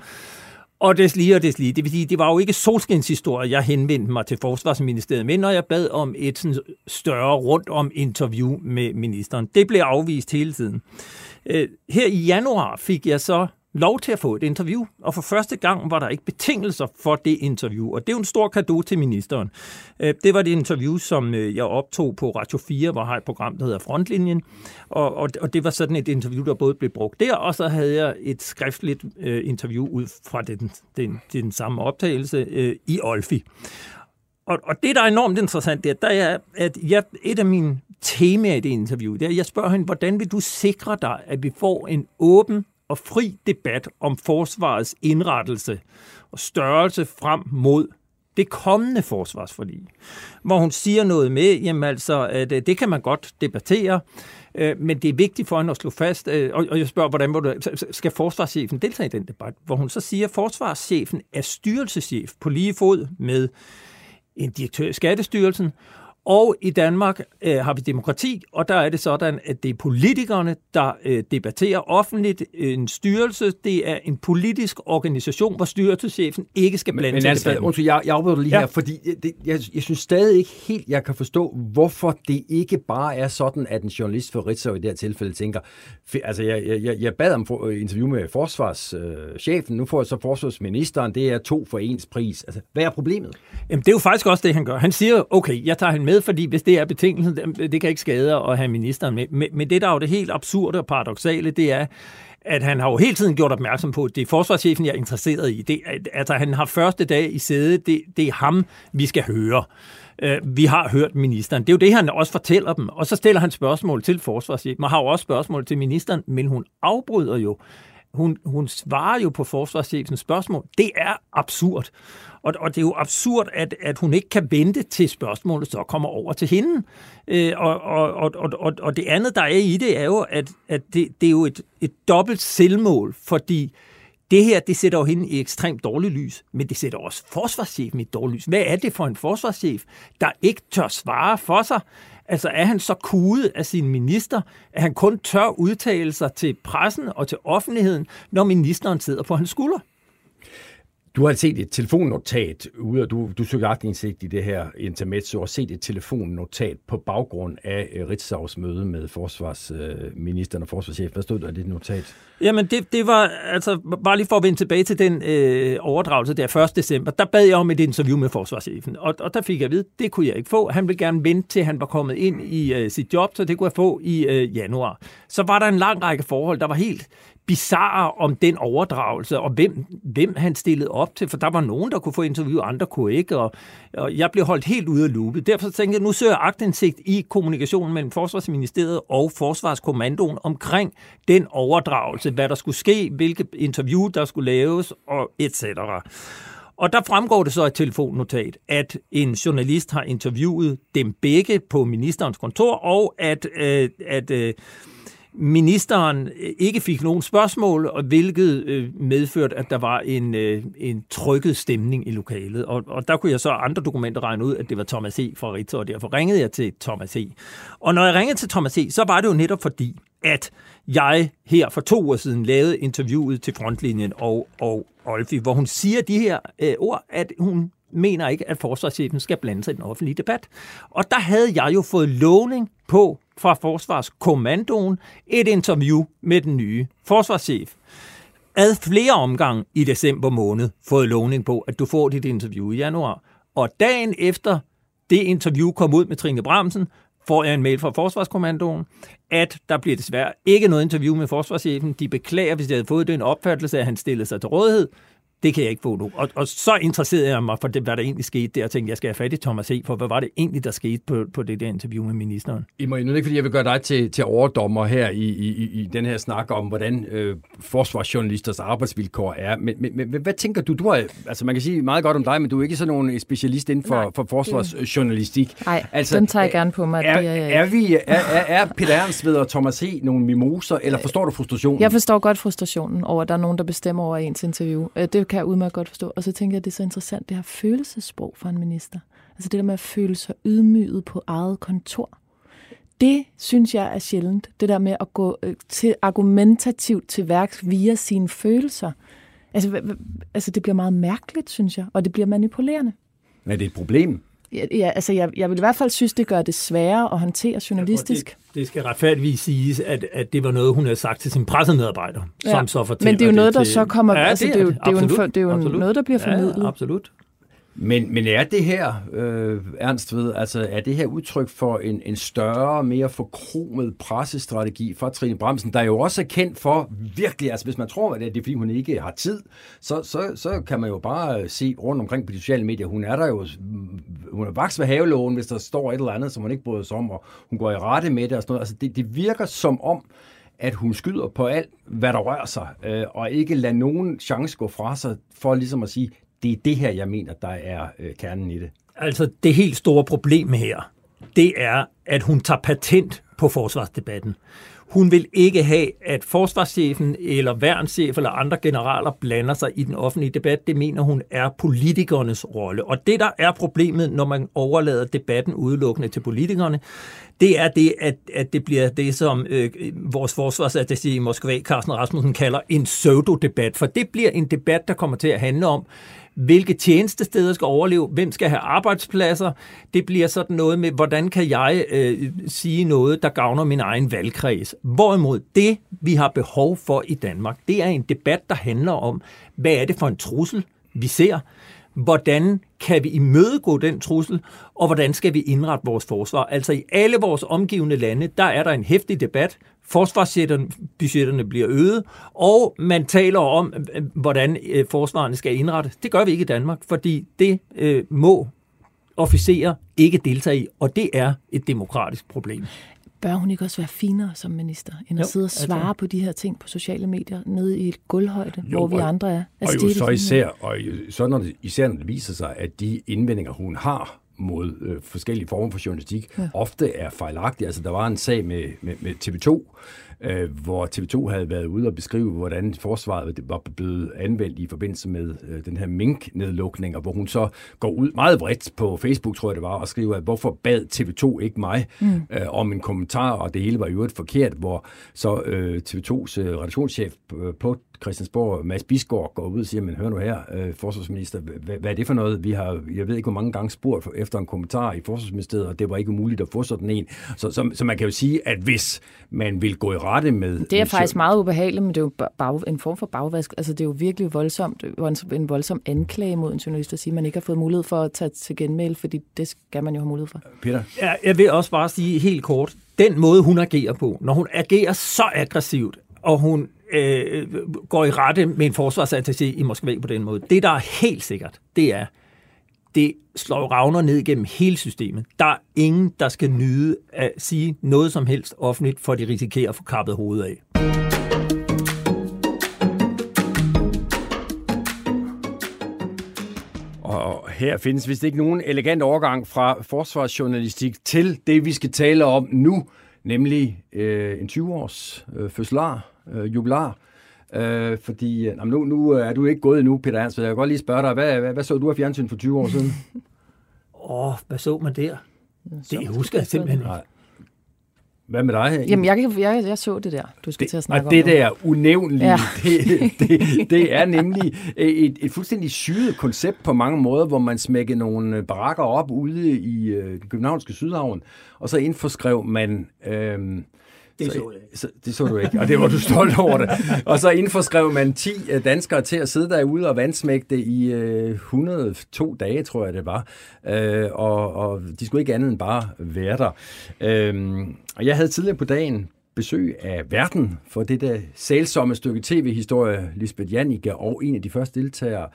og deslige og deslige. Det vil sige, det var jo ikke solskinshistorie, jeg henvendte mig til Forsvarsministeriet men når jeg bad om et sådan større rundt om interview med ministeren. Det blev afvist hele tiden. Øh, her i januar fik jeg så lov til at få et interview. Og for første gang var der ikke betingelser for det interview. Og det er jo en stor gave til ministeren. Øh, det var det interview, som øh, jeg optog på Radio 4, hvor jeg har et program, der hedder Frontlinjen. Og, og, og det var sådan et interview, der både blev brugt der, og så havde jeg et skriftligt øh, interview ud fra den, den, den samme optagelse øh, i Olfi. Og, og det, der er enormt interessant, det er, der er, at jeg, et af mine temaer i det interview, det er, at jeg spørger hende, hvordan vil du sikre dig, at vi får en åben og fri debat om forsvarets indrettelse og størrelse frem mod det kommende forsvarsforlig, hvor hun siger noget med, jamen altså, at øh, det kan man godt debattere, øh, men det er vigtigt for hende at slå fast, øh, og jeg spørger, hvordan du, skal forsvarschefen deltage i den debat, hvor hun så siger, at forsvarschefen er styrelseschef på lige fod med en direktør i Skattestyrelsen, og i Danmark øh, har vi demokrati, og der er det sådan, at det er politikerne, der øh, debatterer offentligt. En styrelse, det er en politisk organisation, hvor styrelseschefen ikke skal blande sig i altså, undskyld, jeg, jeg afbryder lige ja. her, fordi det, jeg, jeg synes stadig ikke helt, jeg kan forstå, hvorfor det ikke bare er sådan, at en journalist for Ritzau i det her tilfælde tænker, altså jeg, jeg, jeg bad om for, interview med forsvarschefen, nu får jeg så forsvarsministeren, det er to for ens pris. Altså, hvad er problemet? Jamen, det er jo faktisk også det, han gør. Han siger, okay, jeg tager hende med, fordi hvis det er betingelsen, det kan ikke skade at have ministeren med. Men det, der er jo det helt absurde og paradoxale, det er, at han har jo hele tiden gjort opmærksom på, at det er forsvarschefen, jeg er interesseret i. Det, altså, han har første dag i sædet, det, det er ham, vi skal høre. Uh, vi har hørt ministeren. Det er jo det, han også fortæller dem. Og så stiller han spørgsmål til forsvarschefen. og har jo også spørgsmål til ministeren, men hun afbryder jo hun, hun svarer jo på forsvarschefens spørgsmål. Det er absurd. Og, og det er jo absurd, at, at hun ikke kan vente til spørgsmålet så kommer over til hende. Øh, og, og, og, og, og det andet, der er i det, er jo, at, at det, det er jo et, et dobbelt selvmål, fordi det her, det sætter jo hende i ekstremt dårligt lys, men det sætter også forsvarschefen i et dårligt lys. Hvad er det for en forsvarschef, der ikke tør svare for sig? Altså er han så kudet af sin minister, at han kun tør udtale sig til pressen og til offentligheden, når ministeren sidder på hans skulder? Du har set et telefonnotat ude, og du, du søgte aktindsigt i det her intermezzo, og set et telefonnotat på baggrund af øh, Ritzaus møde med forsvarsministeren og forsvarschef. Hvad stod der i det notat? Jamen, det, det var, altså, bare lige for at vende tilbage til den øh, overdragelse der 1. december, der bad jeg om et interview med forsvarschefen, og, og der fik jeg at vide, det kunne jeg ikke få. Han ville gerne vente til, han var kommet ind i øh, sit job, så det kunne jeg få i øh, januar. Så var der en lang række forhold, der var helt bizarre om den overdragelse, og hvem, hvem han stillede op til, for der var nogen, der kunne få interview, andre kunne ikke, og, og jeg blev holdt helt ude af loopet. Derfor tænkte jeg, nu søger jeg agtindsigt i kommunikationen mellem Forsvarsministeriet og Forsvarskommandoen omkring den overdragelse, hvad der skulle ske, hvilke interview, der skulle laves, og et cetera. Og der fremgår det så et telefonnotat, at en journalist har interviewet dem begge på ministerens kontor, og at, øh, at øh, ministeren øh, ikke fik nogen spørgsmål, og hvilket øh, medførte, at der var en, øh, en trykket stemning i lokalet. Og, og der kunne jeg så andre dokumenter regne ud, at det var Thomas E. fra Ritter, og derfor ringede jeg til Thomas E. Og når jeg ringede til Thomas E., så var det jo netop fordi, at jeg her for to år siden lavede interviewet til Frontlinjen og, og Olfi, hvor hun siger de her øh, ord, at hun mener ikke, at forsvarschefen skal blande sig i den offentlige debat. Og der havde jeg jo fået lovning på fra Forsvarskommandoen et interview med den nye forsvarschef. Ad flere omgang i december måned fået lovning på, at du får dit interview i januar. Og dagen efter det interview kom ud med Trine Bramsen, får jeg en mail fra Forsvarskommandoen, at der bliver desværre ikke noget interview med forsvarschefen. De beklager, hvis de havde fået den opfattelse, at han stillede sig til rådighed det kan jeg ikke få nu. Og, og så interesserede jeg mig for, det, hvad der egentlig skete der, og tænkte, jeg skal have fat i Thomas E., for hvad var det egentlig, der skete på, på det der interview med ministeren? I må nu ikke, fordi jeg vil gøre dig til, til overdommer her i, i, i den her snak om, hvordan øh, forsvarsjournalisters arbejdsvilkår er. Men, men, men hvad tænker du? Du har, altså man kan sige meget godt om dig, men du er ikke sådan nogen specialist inden for, Nej, for forsvarsjournalistik. Nej, altså, den tager jeg gerne på mig. Er, det er, jeg er, vi, er, er, er Peter Ernst og Thomas E. nogle mimoser, eller forstår du frustrationen? Jeg forstår godt frustrationen over, at der er nogen, der bestemmer over ens interview. Øh, det kan jeg udmærket godt forstå. Og så tænker jeg, at det er så interessant, det her følelsesprog for en minister. Altså det der med at føle sig ydmyget på eget kontor. Det synes jeg er sjældent. Det der med at gå øh, til argumentativt til værks via sine følelser. Altså, altså det bliver meget mærkeligt, synes jeg, og det bliver manipulerende. Men det er et problem? Ja, altså jeg, jeg vil i hvert fald synes, det gør det sværere at håndtere journalistisk. Ja, det, det skal retfærdigvis siges, at, at det var noget, hun havde sagt til sin pressemedarbejder, ja. som så fortæller Men det er jo noget, der til... så kommer... Ja, altså, det, er, det, er jo, det, er jo, en, det er jo absolut. noget, der bliver formidlet. Ja, absolut. Men, men er det her, øh, Ernst ved, altså er det her udtryk for en, en større, mere forkromet pressestrategi fra Trine Bremsen, der er jo også er kendt for virkelig, altså hvis man tror, at det er fordi hun ikke har tid, så, så, så kan man jo bare øh, se rundt omkring på de sociale medier, hun er der jo, mm, hun er vaks ved havelågen, hvis der står et eller andet, som hun ikke bryder sig om, og hun går i rette med det og sådan noget. Altså det, det virker som om, at hun skyder på alt, hvad der rører sig, øh, og ikke lader nogen chance gå fra sig, for ligesom at sige, det er det her, jeg mener, der er øh, kernen i det. Altså, det helt store problem her, det er, at hun tager patent på forsvarsdebatten. Hun vil ikke have, at forsvarschefen eller værnschef eller andre generaler blander sig i den offentlige debat. Det mener hun er politikernes rolle. Og det, der er problemet, når man overlader debatten udelukkende til politikerne, det er det, at, at det bliver det, som øh, vores forsvarsattaché i Moskva, Carsten Rasmussen, kalder en pseudo-debat. For det bliver en debat, der kommer til at handle om, hvilke tjenestesteder skal overleve, hvem skal have arbejdspladser. Det bliver sådan noget med, hvordan kan jeg øh, sige noget, der gavner min egen valgkreds. Hvorimod det, vi har behov for i Danmark, det er en debat, der handler om, hvad er det for en trussel, vi ser hvordan kan vi imødegå den trussel, og hvordan skal vi indrette vores forsvar. Altså i alle vores omgivende lande, der er der en hæftig debat, forsvarsbudgetterne bliver øget, og man taler om, øh, hvordan øh, forsvarene skal indrettes. Det gør vi ikke i Danmark, fordi det øh, må officerer ikke deltage i, og det er et demokratisk problem. Bør hun ikke også være finere som minister, end at jo, sidde og svare altså. på de her ting på sociale medier, nede i et gulvhøjde, jo, hvor vi og, andre er? Altså, og jo så især, og så når det, især når det viser sig, at de indvendinger, hun har mod øh, forskellige former for journalistik, ja. ofte er fejlagtige. Altså, der var en sag med, med, med TV2, øh, hvor TV2 havde været ude og beskrive, hvordan forsvaret var blevet anvendt i forbindelse med øh, den her mink-nedlukning, og hvor hun så går ud meget bredt på Facebook, tror jeg det var, og skriver, at hvorfor bad TV2 ikke mig mm. øh, om en kommentar, og det hele var jo et forkert, hvor så øh, TV2's øh, redaktionschef øh, på Christiansborg, Mads Bisgaard, går ud og siger, men hør nu her, øh, forsvarsminister, hvad, hvad er det for noget? Vi har, jeg ved ikke, hvor mange gange spurgt efter en kommentar i forsvarsministeriet, og det var ikke umuligt at få sådan en. Så, så, så man kan jo sige, at hvis man vil gå i rette med... Det er faktisk meget ubehageligt, men det er jo bag, en form for bagvask. Altså, det er jo virkelig voldsomt, en voldsom anklage mod en journalist at sige, at man ikke har fået mulighed for at tage til genmæld, fordi det skal man jo have mulighed for. Peter? Ja, jeg vil også bare sige helt kort, den måde, hun agerer på, når hun agerer så aggressivt, og hun øh, går i rette med en forsvarsattaché i Moskva på den måde. Det, der er helt sikkert, det er, det slår ravner ned igennem hele systemet. Der er ingen, der skal nyde at sige noget som helst offentligt, for de risikerer at få kappet hovedet af. Og her findes vist ikke nogen elegant overgang fra forsvarsjournalistik til det, vi skal tale om nu, nemlig øh, en 20-års øh, fødselar, øh, jubilar. Øh, fordi øh, nu, nu er du ikke gået endnu, Peter Ernst, jeg kan godt lige spørge dig, hvad, hvad, hvad så du af fjernsyn for 20 år siden? Åh, oh, hvad så man der? Det husker jeg simpelthen ikke. Hvad med dig? Jamen, jeg, jeg, jeg så det der, du skal det, til at snakke og om. Og det der unævnlige, ja. det, det, det er nemlig et, et fuldstændig syget koncept på mange måder, hvor man smækker nogle barakker op ude i øh, den københavnske Sydhavn, og så indforskrev man... Øh, det så, jeg. Så, det så du ikke, og det var du stolt over det. Og så indforskrev man 10 øh, danskere til at sidde derude og vandsmægte i øh, 102 dage, tror jeg det var. Øh, og, og de skulle ikke andet end bare være der. Øh, og jeg havde tidligere på dagen besøg af Verden for det der sælsomme stykke tv-historie, Lisbeth Jannike og en af de første deltagere,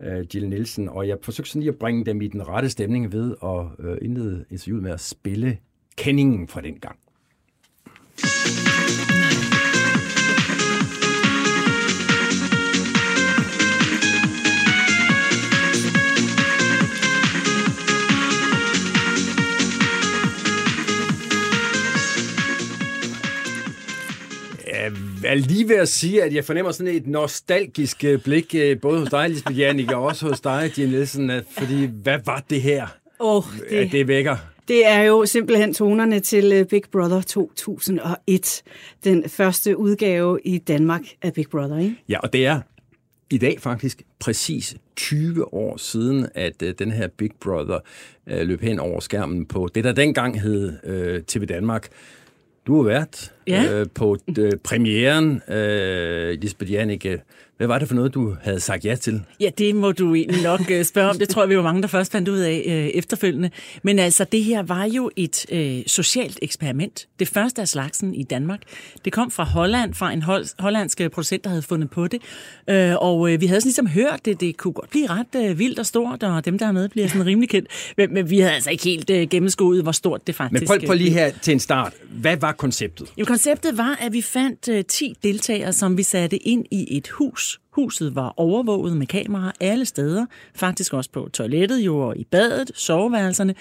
uh, Jill Nielsen, og jeg forsøgte sådan lige at bringe dem i den rette stemning ved at uh, indlede interviewet med at spille kendingen fra den gang. Er lige ved at sige, at jeg fornemmer sådan et nostalgisk øh, blik, øh, både hos dig, Lisbeth Janik, og også hos dig, Jim Nielsen, fordi hvad var det her, oh, det, det vækker? Det er jo simpelthen tonerne til øh, Big Brother 2001. Den første udgave i Danmark af Big Brother, ikke? Ja, og det er i dag faktisk præcis 20 år siden, at øh, den her Big Brother øh, løb hen over skærmen på det, der dengang hed øh, TV Danmark. Du har været Ja. øh, på øh, premieren, øh, Lisbeth Jannike. Hvad var det for noget, du havde sagt ja til? Ja, det må du egentlig nok øh, spørge om. Det tror jeg, vi var mange, der først fandt ud af øh, efterfølgende. Men altså, det her var jo et øh, socialt eksperiment. Det første af slagsen i Danmark. Det kom fra Holland, fra en hol- hollandsk øh, producent, der havde fundet på det. Øh, og øh, vi havde sådan ligesom hørt det. Det kunne godt blive ret øh, vildt og stort, og dem, der er med, bliver sådan rimelig kendt. Men, men vi havde altså ikke helt øh, gennemskuet, hvor stort det faktisk Men prøv, prøv lige øh, her til en start. Hvad var konceptet? jo, konceptet var, at vi fandt øh, 10 deltagere, som vi satte ind i et hus. Huset var overvåget med kameraer alle steder, faktisk også på toilettet, jo, og i badet, soveværelserne.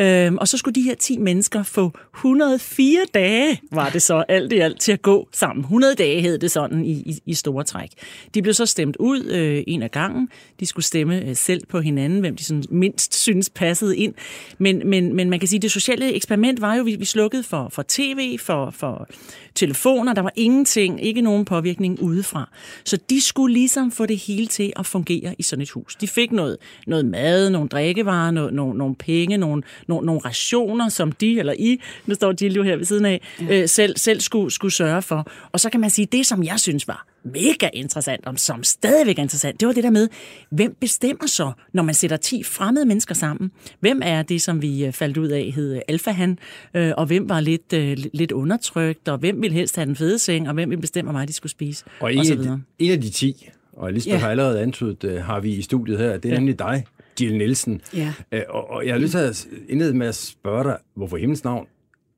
Øhm, og så skulle de her 10 mennesker få 104 dage, var det så alt i alt, til at gå sammen. 100 dage hed det sådan i, i, i store træk. De blev så stemt ud øh, en af gangen. De skulle stemme øh, selv på hinanden, hvem de sådan mindst synes passede ind. Men, men, men man kan sige, at det sociale eksperiment var jo, vi, vi slukkede for, for tv, for, for telefoner. Der var ingenting, ikke nogen påvirkning udefra. Så de skulle ligesom få det hele til at fungere i sådan et hus. De fik noget, noget mad, nogle drikkevarer, no, no, nogle penge, nogle, nogle, nogle rationer, som de eller I, nu står Jill jo her ved siden af, ja. øh, selv, selv skulle, skulle sørge for. Og så kan man sige, det som jeg synes var mega interessant, og som stadigvæk er interessant, det var det der med, hvem bestemmer så, når man sætter 10 fremmede mennesker sammen? Hvem er det, som vi øh, faldt ud af, hed alfahan, øh, og hvem var lidt, øh, lidt undertrykt, og hvem ville helst have den fede seng, og hvem ville bestemme, hvor meget de skulle spise, Og og en, så af, videre. de, en af de 10, og Lisbeth Ja. har allerede antydet, øh, har vi i studiet her, det er Ja. nemlig dig, Jill Nielsen. Ja. Øh, Og, og jeg har lyst til at indlede med at spørge dig, hvorfor i himlens navn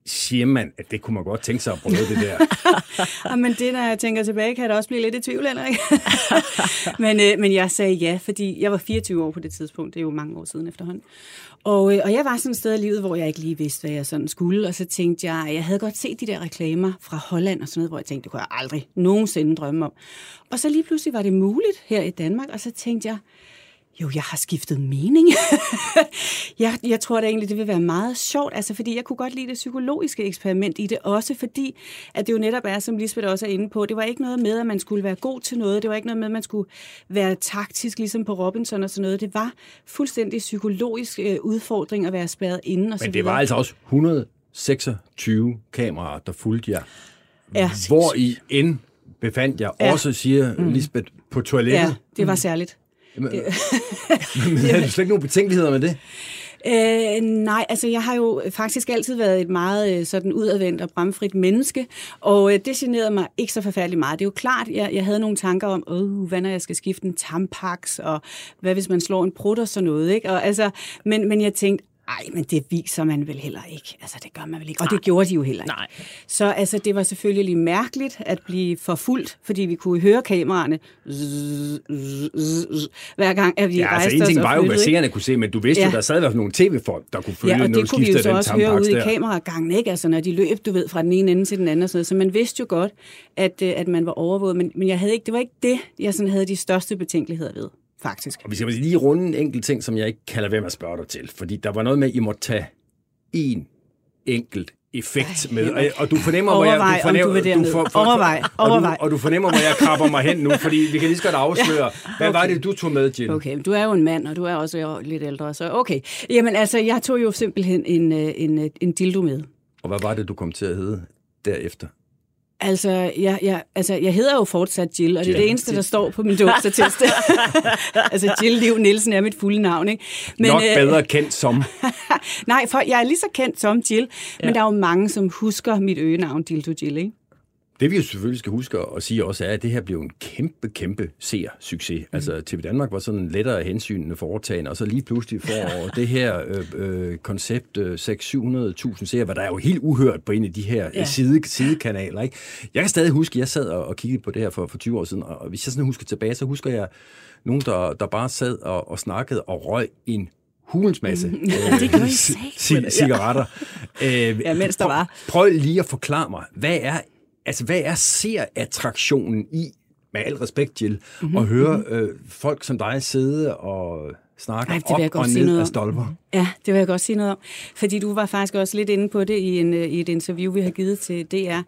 siger man, at det kunne man godt tænke sig at prøve det der. Ja, men det, når jeg tænker tilbage, kan jeg da også blive lidt i tvivl, Henrik. men, øh, men jeg sagde ja, fordi jeg var 24 år på det tidspunkt. Det er jo mange år siden efterhånden. Og, øh, og jeg var sådan et sted i livet, hvor jeg ikke lige vidste, hvad jeg sådan skulle. Og så tænkte jeg, jeg havde godt set de der reklamer fra Holland og sådan noget, hvor jeg tænkte, det kunne jeg aldrig nogensinde drømme om. Og så lige pludselig var det muligt her i Danmark, og så tænkte jeg, jo, jeg har skiftet mening. jeg, jeg tror da egentlig, det vil være meget sjovt, altså fordi jeg kunne godt lide det psykologiske eksperiment i det, også fordi, at det jo netop er, som Lisbeth også er inde på, det var ikke noget med, at man skulle være god til noget, det var ikke noget med, at man skulle være taktisk, ligesom på Robinson og sådan noget, det var fuldstændig psykologisk øh, udfordring at være spærret inde og så Men det videre. var altså også 126 kameraer, der fulgte jer. Ja, Hvor I end befandt jer, Ja. også siger Mm. Lisbeth, på toilettet. Ja, det var særligt. Men, men havde du slet ikke nogen betænkeligheder med det? Øh, nej, altså jeg har jo faktisk altid været et meget øh, sådan udadvendt og bramfrit menneske, og øh, det generede mig ikke så forfærdeligt meget. Det er jo klart, jeg, jeg havde nogle tanker om, øh, hvad når jeg skal skifte en tampax, og hvad hvis man slår en prut og sådan noget, ikke? Og, altså, men, men jeg tænkte, ej, men det viser man vel heller ikke. Altså, det gør man vel ikke. Og det gjorde de jo heller ikke. Nej. Så altså, det var selvfølgelig mærkeligt at blive forfulgt, fordi vi kunne høre kameraerne zzz, zzz, zzz, hver gang, at vi Ja, altså rejste en os ting var jo, hvad seerne kunne se, men du vidste ja. jo, der sad i hvert fald nogle tv-folk, der kunne følge, Ja, og når du det kunne vi jo så også høre ude i kameragangen, ikke? Altså, når de løb, du ved, fra den ene ende til den anden og sådan noget. Så man vidste jo godt, at, øh, at man var overvåget, men, men jeg havde ikke, det var ikke det, jeg sådan havde de største betænkeligheder ved, faktisk. Og vi skal lige runde en enkelt ting, som jeg ikke kan lade være med at spørge dig til. Fordi der var noget med, at I måtte tage en enkelt effekt med. Og, og du fornemmer, hvor jeg... Overvej, om fornemmer, du vil derned. Overvej, og, du, overvej. og du fornemmer, hvor jeg krabber mig hen nu, fordi vi kan lige så godt afsløre. Hvad var Okay. det, du tog med, Jill? Okay, du er jo en mand, og du er også lidt ældre, så okay. Jamen altså, jeg tog jo simpelthen en, øh, en, øh, en dildo med. Og hvad var det, du kom til at hedde derefter? Altså jeg, jeg, altså, jeg hedder jo fortsat Jill, og det er det eneste, der står på min dåbsattest. altså, Jill Liv Nielsen er mit fulde navn, ikke? Men, Nok øh, bedre kendt som. Nej, for jeg er lige så kendt som Jill, ja. men der er jo mange, som husker mit øgenavn, Dildo Jill, ikke? Det vi jo selvfølgelig skal huske at sige også er, at det her blev en kæmpe, kæmpe seer-succes. Mm. Altså TV Danmark var sådan lettere hensynende foretagende, og så lige pludselig får det her øh, øh, koncept øh, 600-700.000 seere, hvad der er jo helt uhørt på en af de her Ja. ja. side, sidekanaler. Ikke? Jeg kan stadig huske, at jeg sad og, og kiggede på det her for, for 20 år siden, og hvis jeg sådan husker tilbage, så husker jeg nogen, der, der bare sad og, og snakkede og røg en hulens masse Ja, det gør ci- cigaretter. Øh, Ja, mens der prøv- var. Prøv lige at forklare mig, hvad er, altså, hvad er serattraktionen i, med al respekt, Jill, Mhm, mm-hmm. at høre øh, folk som dig sidde og snakke Ej, op og sige ned af om. stolper? Ja, det vil jeg godt sige noget om. Fordi du var faktisk også lidt inde på det i, en, øh, i et interview, vi har givet til DR.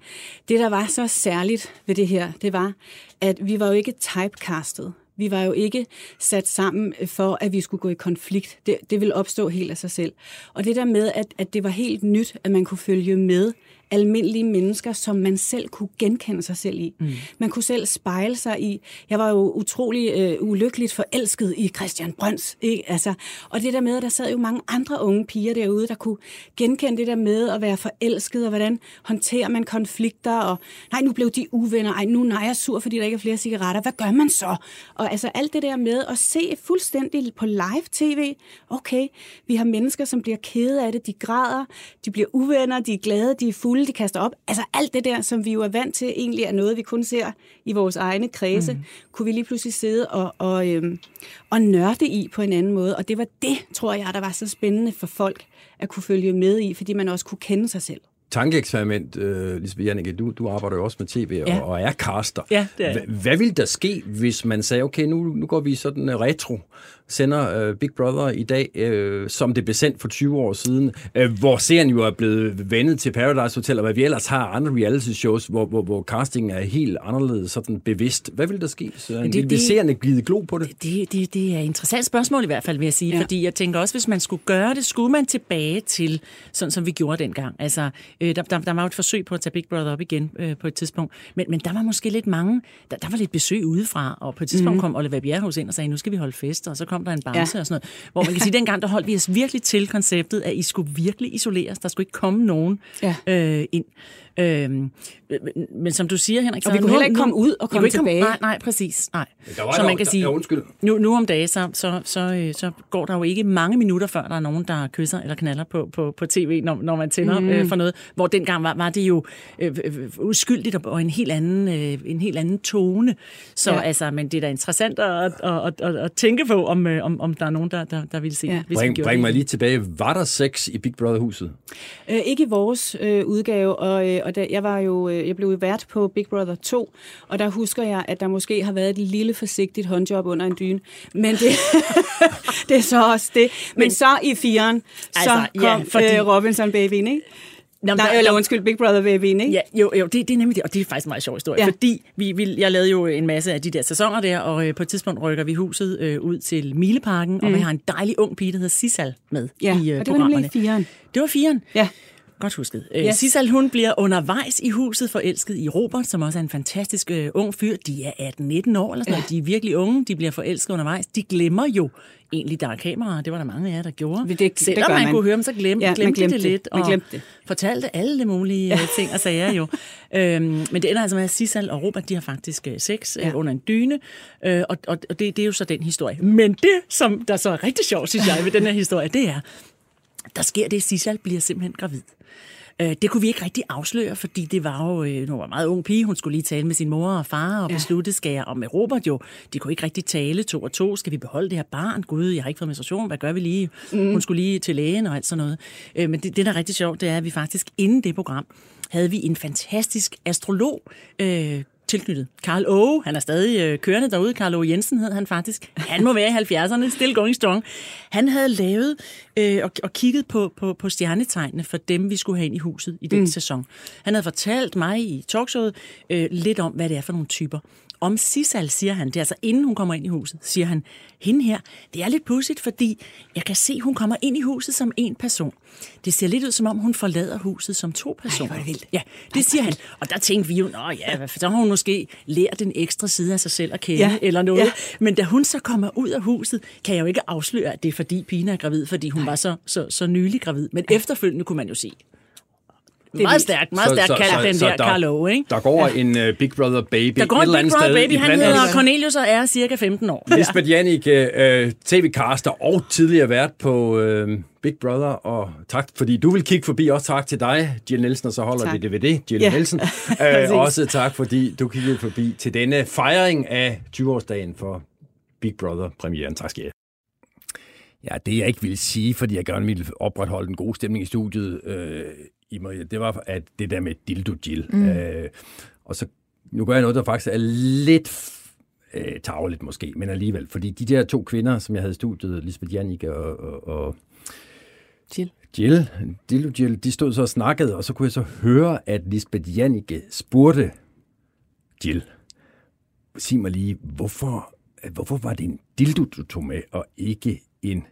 Det, der var så særligt ved det her, det var, at vi var jo ikke typecastet. Vi Vi var jo ikke sat sammen for, at vi skulle gå i konflikt. Det, det ville opstå helt af sig selv. Og det der med, at, at det var helt nyt, at man kunne følge med almindelige mennesker, som man selv kunne genkende sig selv i. Mm. Man kunne selv spejle sig i. Jeg var jo utrolig øh, ulykkeligt forelsket i Christian Brøns. Ikke? Altså, og det der med, at der sad jo mange andre unge piger derude, der kunne genkende det der med at være forelsket, og hvordan håndterer man konflikter, og nej, nu blev de uvenner, ej, nu nej, jeg er sur, fordi der ikke er flere cigaretter. Hvad gør man så? Og altså alt det der med at se fuldstændig på live-tv, okay, vi har mennesker, som bliver kede af det, de græder, de bliver uvenner, de er glade, de er fulde, de kaster op. Altså alt det der, som vi jo er vant til, egentlig er noget, vi kun ser i vores egne kredse, mm. kunne vi lige pludselig sidde og, og, øhm, og nørde i på en anden måde. Og det var det, tror jeg, der var så spændende for folk at kunne følge med i, fordi man også kunne kende sig selv tankeeksperiment, uh, Lisbeth Janneke, du, du arbejder jo også med tv ja. og, og er caster. Ja, det er. Hvad ville der ske, hvis man sagde, okay, nu, nu går vi sådan retro, sender uh, Big Brother i dag, uh, som det blev sendt for 20 år siden, uh, hvor serien jo er blevet vendet til Paradise Hotel, og hvad vi ellers har andre reality shows, hvor, hvor, hvor castingen er helt anderledes sådan bevidst. Hvad vil der ske? Så det, vil det, seerne glide glo på det? Det, det? det er et interessant spørgsmål i hvert fald, vil jeg sige, ja. fordi jeg tænker også, hvis man skulle gøre det, skulle man tilbage til, sådan som vi gjorde dengang. Altså, øh, der, der, der var jo et forsøg på at tage Big Brother op igen øh, på et tidspunkt, men, men der var måske lidt mange, der, der var lidt besøg udefra, og på et tidspunkt mm. kom Oliver Bjerrehus ind og sagde, nu skal vi holde fester, og så kom der en bamse ja. og sådan noget. Hvor man kan sige, dengang der holdt vi os virkelig til konceptet, at I skulle virkelig isoleres. Der skulle ikke komme nogen ja. øh, ind. Øhm, men som du siger, Henrik, så og vi kunne heller ikke komme ud og komme tilbage. Komme, nej, nej, præcis. Nej. Der var så man kan sige, nu, nu om dagen, så, så, så, øh, så går der jo ikke mange minutter, før der er nogen, der kysser eller knaller på, på, på tv, når, når man tænder mm. øh, for noget. Hvor dengang var, var det jo øh, øh, uskyldigt og en helt anden, øh, en helt anden tone. Så ja. altså, men det er da interessant at, at, at, at, at tænke på, om, øh, om, om der er nogen, der, der, der vil se. Ja. Hvis bring, bring mig lige tilbage. Var der sex i Big Brother-huset? Øh, ikke i vores øh, udgave, og, øh, og da, jeg var jo øh, jeg blev vært på Big Brother 2, og der husker jeg, at der måske har været et lille forsigtigt håndjob under en dyne. Men det, det er så også det. Men, Men så i firen, altså, så kom ja, fordi... øh, Robinson Babyen, ikke? Nå, Nej, der, eller undskyld, Big Brother Baby, ikke? Ja, jo, jo det, det er nemlig det, og det er faktisk en meget sjov historie, ja. fordi vi, vi, jeg lavede jo en masse af de der sæsoner der, og øh, på et tidspunkt rykker vi huset øh, ud til Mileparken, mm. og vi har en dejlig ung pige, der hedder Sissal med ja, i øh, og det var nemlig firen. Det var firen. Ja. Godt husket. Øh, yes. Sissal, hun bliver undervejs i huset forelsket i Robert, som også er en fantastisk uh, ung fyr. De er 18-19 år eller sådan ja. noget. De er virkelig unge. De bliver forelsket undervejs. De glemmer jo egentlig, der er kameraer. Det var der mange af jer, der gjorde. Det, det, Selvom det man, man kunne høre dem, så glem, ja, glemte, glemte det lidt. Man glemte det. fortalte alle de mulige ja. ting og sager jo. øhm, men det ender altså med, at Sissal og Robert, de har faktisk uh, sex ja. uh, under en dyne. Uh, og og, og det, det er jo så den historie. Men det, som der så er rigtig sjovt, synes jeg, ved den her historie, det er, der sker det, at Sissal bliver simpelthen gravid. Øh, det kunne vi ikke rigtig afsløre, fordi det var jo øh, var en meget ung pige. Hun skulle lige tale med sin mor og far og ja. beslutte, skal jeg, og med Robert jo, de kunne ikke rigtig tale to og to. Skal vi beholde det her barn? Gud, jeg har ikke fået menstruation. Hvad gør vi lige? Mm. Hun skulle lige til lægen og alt sådan noget. Øh, men det, det, der er rigtig sjovt, det er, at vi faktisk inden det program, havde vi en fantastisk astrolog, øh, tilknyttet. Karl Åge, han er stadig øh, kørende derude. Karl Åge Jensen hed han faktisk. Han må være i 70'erne, still going strong. Han havde lavet øh, og, og kigget på, på, på stjernetegnene for dem, vi skulle have ind i huset i den mm. sæson. Han havde fortalt mig i talkshowet øh, lidt om, hvad det er for nogle typer. Om Sissal, siger han, det er altså inden hun kommer ind i huset, siger han, hende her, det er lidt pudsigt, fordi jeg kan se, hun kommer ind i huset som en person. Det ser lidt ud, som om hun forlader huset som to personer. Ej, det vildt. Ja, det siger han. Og der tænkte vi jo, nå ja, så har hun måske lært den ekstra side af sig selv at kende, ja. eller noget. Ja. Men da hun så kommer ud af huset, kan jeg jo ikke afsløre, at det er fordi Pina er gravid, fordi hun Nej. var så, så, så nylig gravid. Men ja. efterfølgende kunne man jo sige, det er meget stærkt, meget stærkt kaldt den så, der, Carlo, ikke? Der går ja. en uh, Big Brother baby Der går en Big Brother baby, han hedder Cornelius og er cirka 15 år. Lisbeth Jannik, uh, tv-caster og tidligere vært på uh, Big Brother, og tak fordi du vil kigge forbi. Også tak til dig, Jill Nielsen, og så holder tak. vi DVD, Jill ja. Nielsen. uh, også tak fordi du kiggede forbi til denne fejring af 20-årsdagen for Big Brother-premieren. Tak skal I Ja, det jeg ikke vil sige, fordi jeg gerne vil opretholde en god stemning i studiet, øh, i mig, det var at det der med dildo Jill. Mm. Øh, og så nu gør jeg noget, der faktisk er lidt øh, tageligt måske, men alligevel. Fordi de der to kvinder, som jeg havde studiet, Lisbeth Jannik og, og, og Jill. Jill, Dildo Jill, de stod så og snakkede, og så kunne jeg så høre, at Lisbeth Jannik spurgte Jill, sig mig lige, hvorfor hvorfor var det en dildo, du tog med, og ikke en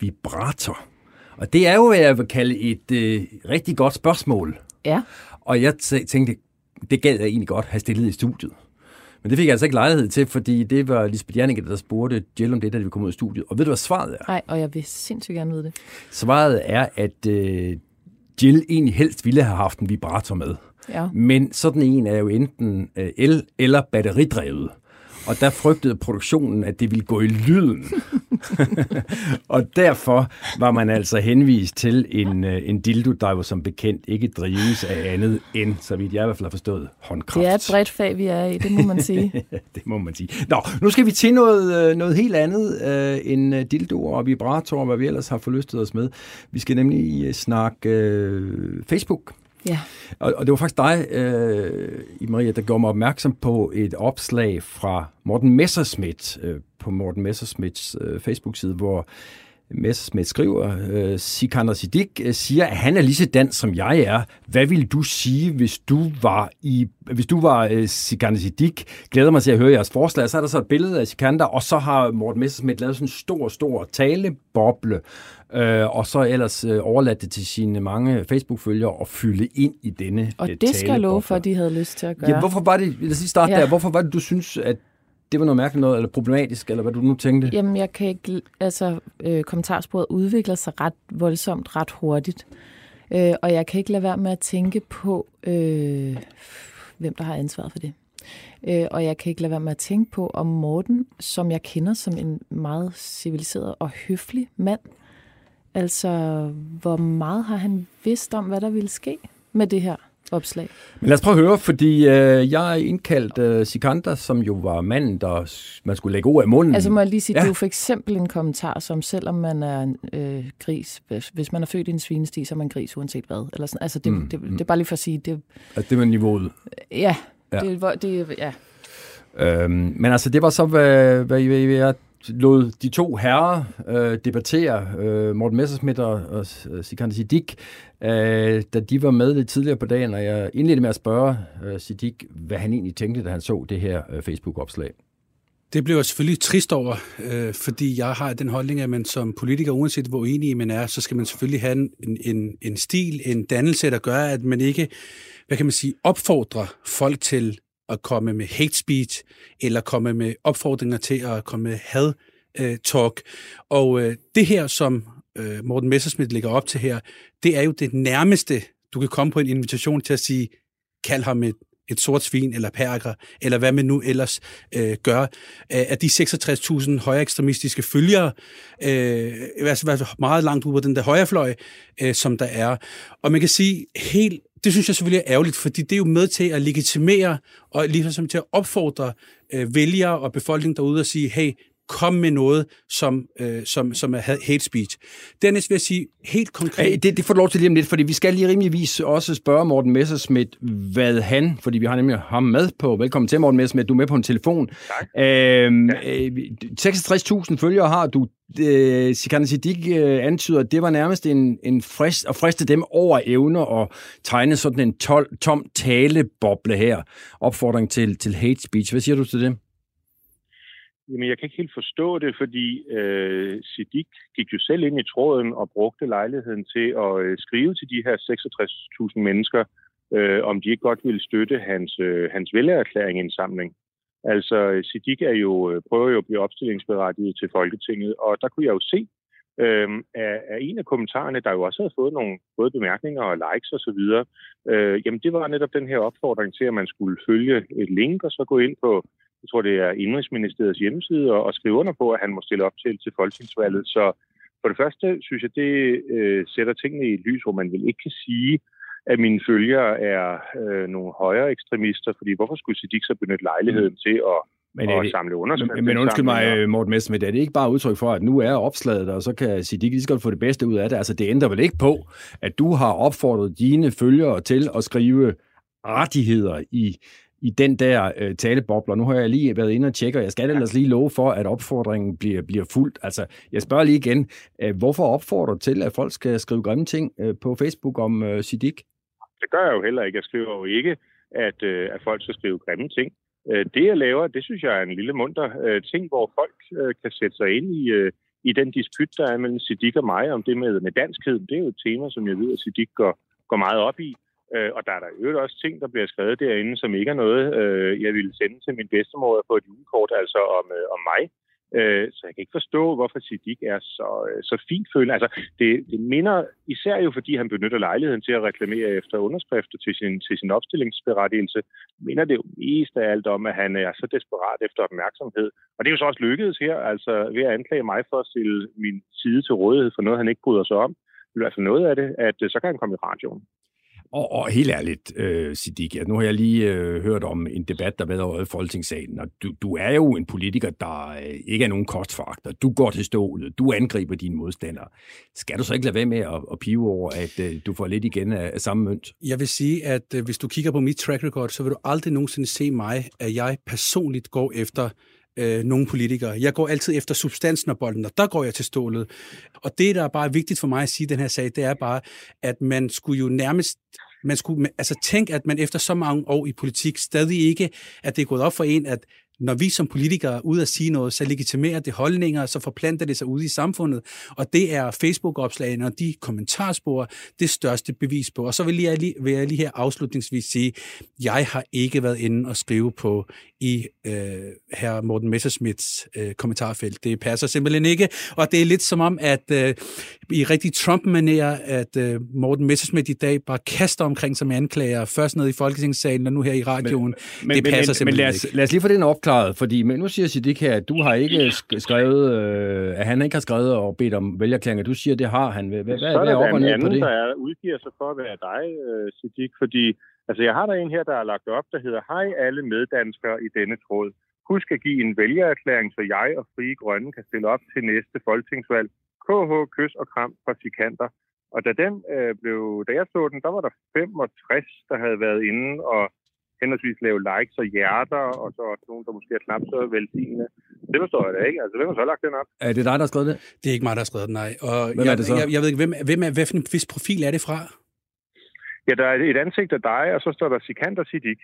vibrator? Og det er jo, hvad jeg vil kalde et øh, rigtig godt spørgsmål. Ja. Og jeg tænkte, det gad jeg egentlig godt have stillet i studiet. Men det fik jeg altså ikke lejlighed til, fordi det var Lisbeth Jannicke, der spurgte Jill om det, da vi kom ud af studiet. Og ved du, hvad svaret er? Nej, og jeg vil sindssygt gerne vide det. Svaret er, at øh, Jill egentlig helst ville have haft en vibrator med. Ja. Men sådan en er jo enten øh, el- eller batteridrevet og der frygtede produktionen, at det ville gå i lyden. og derfor var man altså henvist til en, øh, en dildo, der jo som bekendt ikke drives af andet end, så vidt jeg i hvert fald har forstået, håndkraft. Det er et bredt fag, vi er i, det må man sige. det må man sige. Nå, nu skal vi til noget, øh, noget helt andet øh, end dildo og vibrator, hvad vi ellers har forlystet os med. Vi skal nemlig snakke øh, Facebook. Ja. Og, og det var faktisk dig, øh, I Maria, der gjorde mig opmærksom på et opslag fra Morten Messerschmidt øh, på Morten Messerschmidts øh, Facebook-side, hvor Messerschmidt skriver, øh, Sikander Siddiq øh, siger, at han er lige så dans, som jeg er. Hvad ville du sige, hvis du var i, hvis du var øh, Sikander Siddiq? Glæder mig til at høre jeres forslag. Så er der så et billede af Sikander, og så har Morten Messerschmidt lavet sådan en stor, stor taleboble, øh, og så ellers øh, overladt det til sine mange Facebook-følgere at fylde ind i denne Og øh, det skal jeg love for, at de havde lyst til at gøre. Ja, hvorfor var det, lad os lige starte ja. der, hvorfor var det, du synes, at det var noget mærkeligt noget, eller problematisk, eller hvad du nu tænkte? Jamen, jeg kan ikke... Altså, øh, kommentarsporet udvikler sig ret voldsomt, ret hurtigt. Øh, og jeg kan ikke lade være med at tænke på, øh, hvem der har ansvaret for det. Øh, og jeg kan ikke lade være med at tænke på, om Morten, som jeg kender som en meget civiliseret og høflig mand, altså, hvor meget har han vidst om, hvad der ville ske med det her? opslag. Men lad os prøve at høre, fordi øh, jeg er indkaldt øh, Sikander, som jo var manden, der man skulle lægge ord i munden. Altså må jeg lige sige, ja. det er jo for eksempel en kommentar, som selvom man er en øh, gris, hvis man er født i en svinesti, så er man gris uanset hvad. Eller sådan. Altså det, mm, det, det, det er bare lige for at sige. Det, at det var niveauet. Ja, ja. Det, det, ja. Øhm, men altså, det var så, hvad, hvad, hvad jeg lod de to herrer øh, debattere, øh, Morten Messersmith og, og Sikander Siddiq, øh, da de var med lidt tidligere på dagen, og jeg indledte med at spørge øh, Siddiq, hvad han egentlig tænkte, da han så det her øh, Facebook-opslag. Det blev jeg selvfølgelig trist over, øh, fordi jeg har den holdning, at man som politiker, uanset hvor enig man er, så skal man selvfølgelig have en, en, en stil, en dannelse, der gør, at man ikke, hvad kan man sige, opfordrer folk til at komme med hate speech, eller komme med opfordringer til at komme med had øh, talk. Og øh, det her, som øh, Morten Messerschmidt lægger op til her, det er jo det nærmeste, du kan komme på en invitation til at sige, kald ham et, et sort svin eller perker, eller hvad man nu ellers øh, gør, øh, at de 66.000 højre ekstremistiske følgere, øh, altså meget langt ud på den der højrefløj, øh, som der er. Og man kan sige, helt det synes jeg selvfølgelig er ærgerligt, fordi det er jo med til at legitimere og ligesom til at opfordre øh, vælgere og befolkningen derude at sige, hey, kom med noget, som, øh, som, som er hate speech. Dernæst vil jeg sige helt konkret... Hey, det, det får du lov til lige om lidt, fordi vi skal lige rimeligvis også spørge Morten Messersmith, hvad han, fordi vi har nemlig ham med på. Velkommen til, Morten Messersmith. Du er med på en telefon. Tak. Øhm, ja. 66.000 øh, følgere har du. Øh, Sikane Siddiq øh, antyder, at det var nærmest en, en frist, at friste dem over evner og tegne sådan en tol, tom taleboble her. Opfordring til, til hate speech. Hvad siger du til det? Jamen, jeg kan ikke helt forstå det, fordi øh, Sidik gik jo selv ind i tråden og brugte lejligheden til at øh, skrive til de her 66.000 mennesker, øh, om de ikke godt ville støtte hans, øh, hans vælgererklæringindsamling. Altså, Sidik er jo, øh, prøver jo at blive opstillingsberettiget til Folketinget, og der kunne jeg jo se, øh, af, af en af kommentarerne, der jo også havde fået nogle både bemærkninger og likes osv., øh, jamen det var netop den her opfordring til, at man skulle følge et link og så gå ind på jeg tror det er Indrigsministeriets hjemmeside, og, og skrive under på, at han må stille op til, til folketingsvalget. Så for det første synes jeg, det øh, sætter tingene i et lys, hvor man vil ikke kan sige, at mine følgere er øh, nogle højere ekstremister, fordi hvorfor skulle Siddiq så benytte lejligheden mm. til at men og det, samle underskrifter. Men, undskyld mig, Morten Messerschmidt, er det ikke bare udtryk for, at nu er opslaget og så kan Siddiq lige skal få det bedste ud af det? Altså, det ændrer vel ikke på, at du har opfordret dine følgere til at skrive rettigheder i i den der øh, talebobler. Nu har jeg lige været inde og tjekke, og jeg skal ellers lige love for, at opfordringen bliver, bliver fuldt. Altså, jeg spørger lige igen, øh, hvorfor opfordrer du til, at folk skal skrive grimme ting øh, på Facebook om øh, Siddiq? Det gør jeg jo heller ikke. Jeg skriver jo ikke, at, øh, at folk skal skrive grimme ting. Øh, det, jeg laver, det synes jeg er en lille munter øh, ting, hvor folk øh, kan sætte sig ind i, øh, i den disput, der er mellem Siddiq og mig om det med, med danskhed. Det er jo et tema, som jeg ved, at Siddiq går, går meget op i. Øh, og der er der øvrigt også ting, der bliver skrevet derinde, som ikke er noget, øh, jeg ville sende til min bedstemor på et julekort, altså om, øh, om mig. Øh, så jeg kan ikke forstå, hvorfor Siddiq er så, øh, så fint følende. Altså, det, det minder især jo, fordi han benytter lejligheden til at reklamere efter underskrifter til sin, til sin opstillingsberettigelse, minder det jo mest af alt om, at han er så desperat efter opmærksomhed. Og det er jo så også lykkedes her, altså ved at anklage mig for at stille min side til rådighed for noget, han ikke bryder sig om. I hvert fald noget af det, at øh, så kan han komme i radioen. Og, og helt ærligt, øh, Siddiq, nu har jeg lige øh, hørt om en debat, der har været i Folketingssalen, og du, du er jo en politiker, der øh, ikke er nogen kostfaktor. Du går til stålet, du angriber dine modstandere. Skal du så ikke lade være med at, at pive over, at øh, du får lidt igen af, af samme mønt? Jeg vil sige, at øh, hvis du kigger på mit track record, så vil du aldrig nogensinde se mig, at jeg personligt går efter øh, nogle politikere. Jeg går altid efter substansen af bolden, og der går jeg til stålet. Og det, der er bare vigtigt for mig at sige i den her sag, det er bare, at man skulle jo nærmest man skulle altså tænke, at man efter så mange år i politik stadig ikke, at det er gået op for en, at når vi som politikere er ude at sige noget, så legitimerer det holdninger, så forplanter det sig ude i samfundet. Og det er Facebook-opslagene og de kommentarspor det største bevis på. Og så vil jeg lige, vil jeg lige her afslutningsvis sige, jeg har ikke været inde og skrive på i øh, her Morten Messerschmidts øh, kommentarfelt. Det passer simpelthen ikke. Og det er lidt som om, at øh, i rigtig Trump-manér, at øh, Morten Messersmith i dag bare kaster omkring som anklager, først ned i Folketingssalen og nu her i radioen. Men, det men, passer men, simpelthen men lad os, ikke. lad os lige få den opklaret, fordi men nu siger Siddiq her, at du har ikke sk- skrevet, øh, at han ikke har skrevet og bedt om vælgerklæringer. Du siger, at det har han. Hvad, hvad, så hvad er op og ned på det? der er, udgiver sig for at være dig, øh, Siddiq, fordi altså, jeg har der en her, der er lagt op, der hedder, hej alle meddanskere i denne tråd. Husk at give en vælgererklæring, så jeg og Frie Grønne kan stille op til næste folketingsvalg. KH, kys og kram fra Sikanter. Og da, den, øh, blev, da jeg så den, der var der 65, der havde været inde og henholdsvis lave likes og hjerter, og så også nogen, der måske er knap så velsignende. Det forstår jeg da ikke. Altså, hvem har så lagt den op? Er det dig, der har skrevet det? Det er ikke mig, der har skrevet den, nej. Og Hvem jeg, er det så? Jeg, jeg ved ikke, hvem, hvem er, hvad for en vis profil er det fra? Ja, der er et ansigt af dig, og så står der Sikander Siddiq.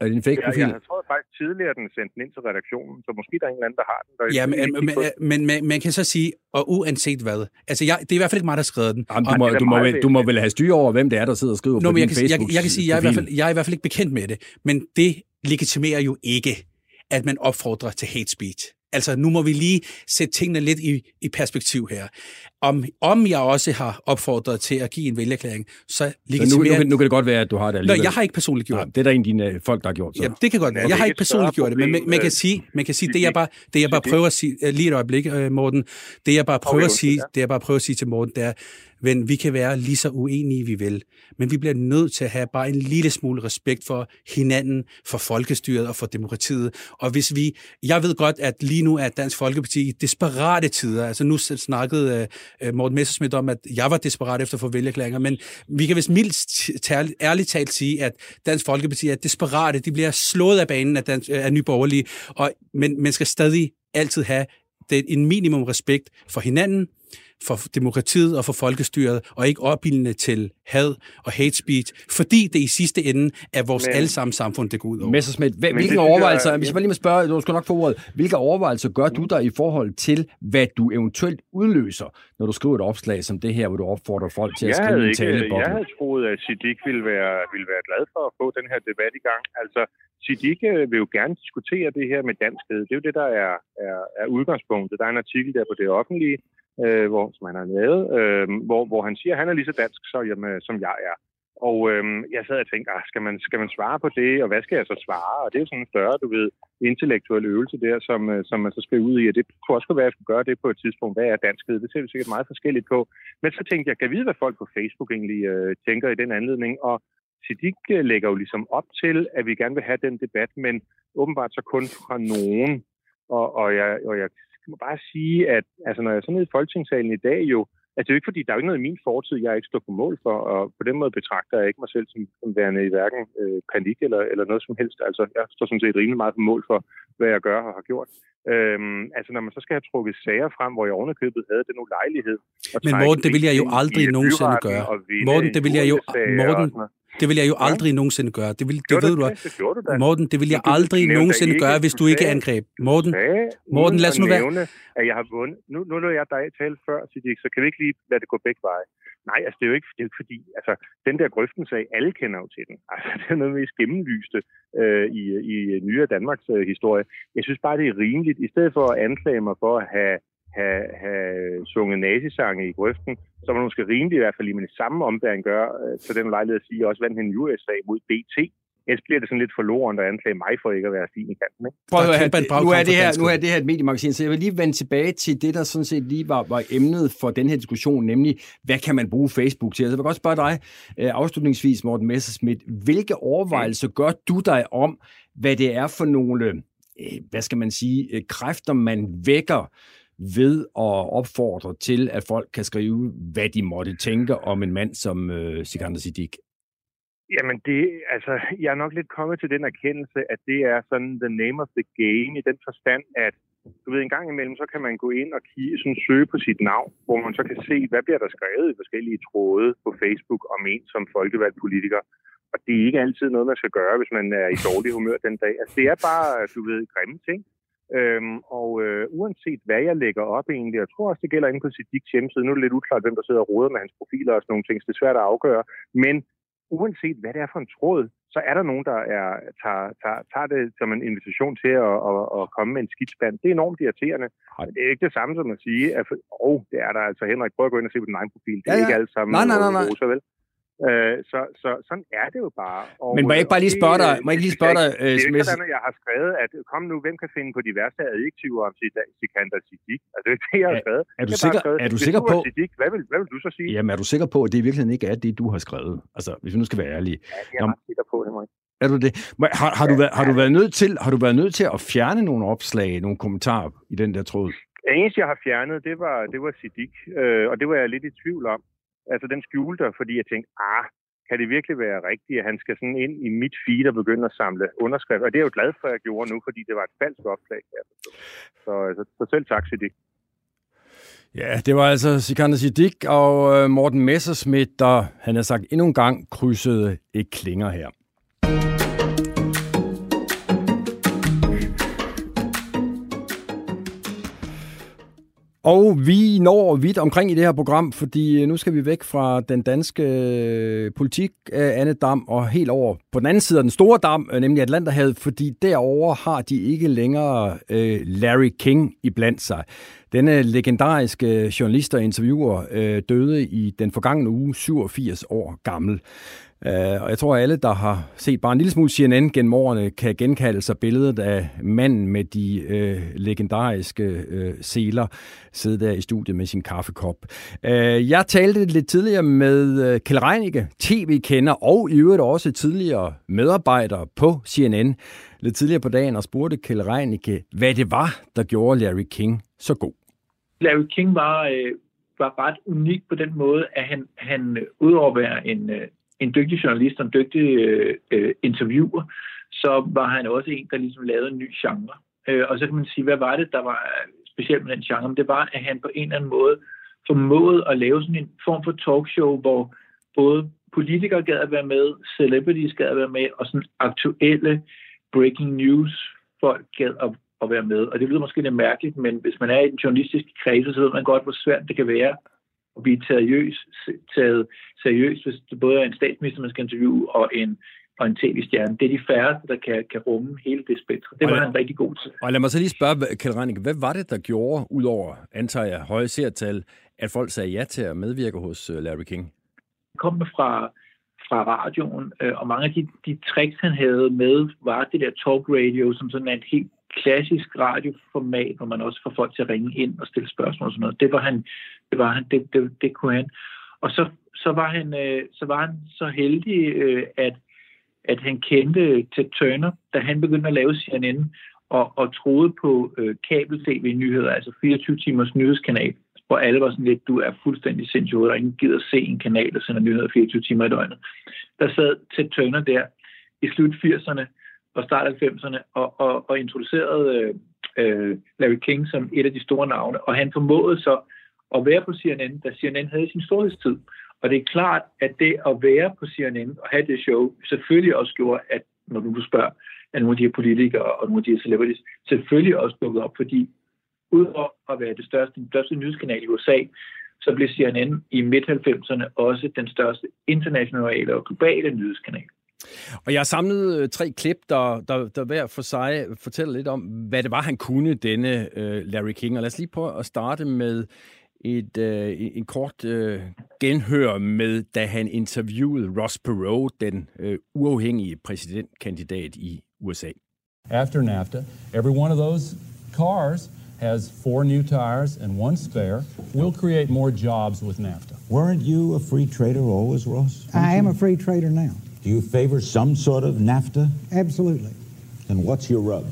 Er det en fake Jeg, profil? jeg tror faktisk tidligere, at den sendte den ind til redaktionen, så måske der er en eller anden, der har den. Der Ja, men, men, men, men man kan så sige, og uanset hvad, altså jeg, det er i hvert fald ikke mig, der har skrevet den. Jamen, du, må, du, må vel, du må vel have styr over, hvem det er, der sidder og skriver Nå, på men jeg kan, jeg, jeg kan sige, jeg er, i hvert fald, jeg er i hvert fald ikke bekendt med det, men det legitimerer jo ikke, at man opfordrer til hate speech. Altså, nu må vi lige sætte tingene lidt i, i perspektiv her. Om, om jeg også har opfordret til at give en vælgerklæring, så Så nu, legitimerer... nu, kan- nu kan det godt være, at du har det Nå, alligevel. jeg har ikke personligt gjort Nej, det er der en af dine øh, folk, der har gjort. Så. Ja, det kan godt være. Jeg har ikke personligt gjort det, men man, man kan øh, sige, man kan sige det jeg bare, det jeg bare prøver at sige, lige et øjeblik, øh, Morten, det jeg bare prøver at sige, det jeg bare prøver at sige til Morten, det er, ven, vi kan være lige så uenige, vi vil, men vi bliver nødt til at have bare en lille smule respekt for hinanden, for folkestyret og for demokratiet. Og hvis vi, jeg ved godt, at lige nu er Dansk Folkeparti i desperate tider. Altså nu snakkede uh, Morten Messersmith om, at jeg var desperat efter at få vælgerklæringer, men vi kan vist mildt ærligt talt sige, at Dansk Folkeparti er desperate. De bliver slået af banen af, dansk, øh, af Nye Borgerlige, og, men man skal stadig altid have det, en minimum respekt for hinanden, for demokratiet og for folkestyret, og ikke opildende til had og hate speech, fordi det i sidste ende er vores Men- allesammen samfund, det går ud over. Messerschmidt, hvad, Men hvilke det overvejelser, hvis bare lige må spørge, du skal nok få ordet, hvilke overvejelser gør du der i forhold til, hvad du eventuelt udløser, når du skriver et opslag som det her, hvor du opfordrer folk til at jeg skrive en ikke, jeg havde troet, at Siddiq ville være, ville være glad for at få den her debat i gang. Altså, Siddiq øh, vil jo gerne diskutere det her med danskhed. Det er jo det, der er, er, er udgangspunktet. Der er en artikel der på det offentlige, øh, hvor, som han har lavet, øh, hvor, hvor han siger, at han er lige så dansk så, jamen, øh, som jeg er. Og øh, jeg sad og tænkte, ah, skal, man, skal man svare på det, og hvad skal jeg så svare? Og det er jo sådan en større, du ved, intellektuel øvelse der, som, øh, som man så skal ud i. Og det kunne også være, at jeg skulle gøre det på et tidspunkt. Hvad er danskhed? Det ser vi sikkert meget forskelligt på. Men så tænkte jeg, kan jeg vide, hvad folk på Facebook egentlig øh, tænker i den anledning? Og Siddiq øh, lægger jo ligesom op til, at vi gerne vil have den debat, men åbenbart så kun fra nogen. Og, og, jeg, og jeg må bare sige, at altså, når jeg er sådan nede i Folketingssalen i dag jo, altså det er jo ikke fordi, der er jo ikke noget i min fortid, jeg ikke står på mål for, og på den måde betragter jeg ikke mig selv som, som værende i hverken øh, panik eller, eller noget som helst. Altså jeg står sådan set rimelig meget på mål for, hvad jeg gør og har gjort. Øhm, altså når man så skal have trukket sager frem, hvor jeg ovenikøbet havde den ulejlighed. Men Morten, det vil jeg jo aldrig nogensinde gøre. Morten, en det vil jeg jo, Morten. Det vil jeg jo aldrig ja. nogensinde gøre. Det, vil, det Gjorde ved du det? Det du da. Morten, det vil jeg du aldrig nogensinde ikke- gøre, hvis du ikke angreb. Morten, sagde, Morten, lad os nu være... nævne, at jeg har vundet. Nu, nu lader jeg dig tale før, Siddiq, så kan vi ikke lige lade det gå begge veje. Nej, altså det er jo ikke, det er jo ikke fordi, altså den der grøften sag, alle kender jo til den. Altså det er noget mest gennemlyste øh, i, i nyere Danmarks øh, historie. Jeg synes bare, det er rimeligt, i stedet for at anklage mig for at have, have, have sunget nazisange i grøften, så var det måske rimeligt i hvert fald lige med det samme ombæring gøre øh, til den lejlighed at sige, at jeg også vandt en US-sag mod BT. Ellers bliver det sådan lidt forloren at anklage mig for ikke at være fin i kanten. Ikke? Prøv at Der høre, nu, er det her, nu er det her et mediemagasin, så jeg vil lige vende tilbage til det, der sådan set lige var, var emnet for den her diskussion, nemlig, hvad kan man bruge Facebook til? Altså, jeg vil godt spørge dig øh, afslutningsvis, Morten Messerschmidt, hvilke overvejelser gør du dig om, hvad det er for nogle, øh, hvad skal man sige, kræfter, man vækker ved at opfordre til, at folk kan skrive, hvad de måtte tænke om en mand som øh, Sikander Siddiq? Jamen, det, altså, jeg er nok lidt kommet til den erkendelse, at det er sådan the name of the game i den forstand, at du ved, en gang imellem, så kan man gå ind og kigge, sådan søge på sit navn, hvor man så kan se, hvad bliver der skrevet i forskellige tråde på Facebook om en som folkevalgt politiker. Og det er ikke altid noget, man skal gøre, hvis man er i dårlig humør den dag. Altså, det er bare, du ved, grimme ting. Øhm, og øh, uanset hvad jeg lægger op egentlig, jeg tror også, det gælder inde på Siddiqs hjemmeside, nu er det lidt uklart, hvem der sidder og roder med hans profiler og sådan nogle ting, så det er svært at afgøre, men uanset hvad det er for en tråd, så er der nogen, der er, tager, tager, tager det som en invitation til at, at, at komme med en skidspand. Det er enormt irriterende. Men det er ikke det samme som at sige, at oh, det er der altså. Henrik, prøv at gå ind og se på din egen profil. Det er Ja, ja. ikke alt sammen Nej, nej, nej, nej. rosa, vel? Øh, så, så sådan er det jo bare. Og, Men må jeg ikke bare lige spørge det- dig- må jeg ikke lige spørge dig, Det er øh, ikke Smes- sådan, at jeg har skrevet, at kom nu, hvem kan finde på de værste adjektiver om Sikander Siddiq? Altså, det er det, jeg har skrevet. er du har bare sikker- skrevet, er du sikker på- Siddiq, hvad vil, hvad vil du så sige? Jamen, er du sikker på, at det i virkeligheden ikke er det, du har skrevet? Altså, hvis vi nu skal være ærlige. Ja, jeg er Nå, sikker på, Henrik. Er du det? Har, har, du været, har, du været nødt til, har du været nødt til at fjerne nogle opslag, nogle kommentarer i den der tråd? Det eneste, jeg har fjernet, det var, det var Siddiq, øh, og det var jeg lidt i tvivl om. Altså, den skjulte fordi jeg tænkte, ah, kan det virkelig være rigtigt, at han skal sådan ind i mit feed og begynde at samle underskrifter? Og det er jeg jo glad for, at jeg gjorde nu, fordi det var et falsk opslag. kan. Så, så, så selv tak, Siddiq. Ja, det var altså Sikander Siddiq og øh, Morten Messersmith, der, han har sagt, endnu en gang krydsede et klinger her. Og vi når vidt omkring i det her program, fordi øh, nu skal vi væk fra den danske øh, politik, øh, Anne Dam, og helt over på den anden side af den store dam, nemlig Atlanterhavet, fordi derover har de ikke længere øh, Larry King i blandt sig. Denne legendariske journalist og interviewer øh, døde i den forgangne uge, 87 år gammel. Uh, og jeg tror, at alle, der har set bare en lille smule CNN gennem årene, kan genkalde sig billedet af manden med de uh, legendariske uh, seler, sidde der i studiet med sin kaffekop. Uh, jeg talte lidt tidligere med uh, Kjell Reinicke, tv-kender og i øvrigt også tidligere medarbejder på CNN, lidt tidligere på dagen, og spurgte Kjell Reinicke, hvad det var, der gjorde Larry King så god. Larry King var, øh, var ret unik på den måde, at han, han udover at være en, øh, en dygtig journalist og en dygtig øh, øh, interviewer, så var han også en, der ligesom lavede en ny genre. Øh, og så kan man sige, hvad var det, der var specielt med den genre? Men det var, at han på en eller anden måde formåede at lave sådan en form for talkshow, hvor både politikere gad at være med, celebrities gad at være med, og sådan aktuelle breaking news folk gad at, at være med. Og det lyder måske lidt mærkeligt, men hvis man er i den journalistiske kredse, så ved man godt, hvor svært det kan være at blive seriøs, taget seriøst, hvis det både er en statsminister, man skal interviewe, og en, og en tv-stjerne. Det er de færreste, der kan, kan rumme hele det spektrum. Det var Og- han rigtig god til. Og lad mig så lige spørge, Kjell Reinicke, hvad var det, der gjorde, udover, antager jeg, høje seertal, at folk sagde ja til at medvirke hos øh, Larry King? kom fra, fra radioen, øh, og mange af de, de tricks, han havde med, var det der talk radio, som sådan er et helt klassisk radioformat, hvor man også får folk til at ringe ind og stille spørgsmål og sådan noget. Det var han, det, var han, det, det, det kunne han. Og så, så, var han, øh, så var han så heldig, øh, at, at han kendte Ted Turner, da han begyndte at lave CNN, og, og troede på øh, kabel-tv-nyheder, altså 24 timers nyhedskanal, hvor alle var sådan lidt, du er fuldstændig sindssyg, og ingen gider se en kanal, der sender nyheder 24 timer i døgnet. Der sad Ted Turner der i slut 80'erne og start 90'erne og, og, og introducerede øh, øh, Larry King som et af de store navne, og han formåede så at være på CNN, da CNN havde sin storhedstid. Og det er klart, at det at være på CNN og have det show, selvfølgelig også gjorde, at når du spørger, at nogle af de her politikere og nogle af de her celebrities, selvfølgelig også dukket op, fordi udover at være det største, den største nyhedskanal i USA, så blev CNN i midt-90'erne også den største internationale og globale nyhedskanal. Og jeg har samlet øh, tre klip, der, der, der hver for sig fortæller lidt om, hvad det var, han kunne, denne øh, Larry King. Og lad os lige prøve at starte med et, uh, en kort uh, genhør med, da han interviewede Ross Perot, den uh, uafhængige præsidentkandidat i USA. After NAFTA, every one of those cars has four new tires and one spare. We'll create more jobs with NAFTA. Weren't you a free trader always, Ross? I am a free trader now. Do you favor some sort of NAFTA? Absolutely. And what's your rub?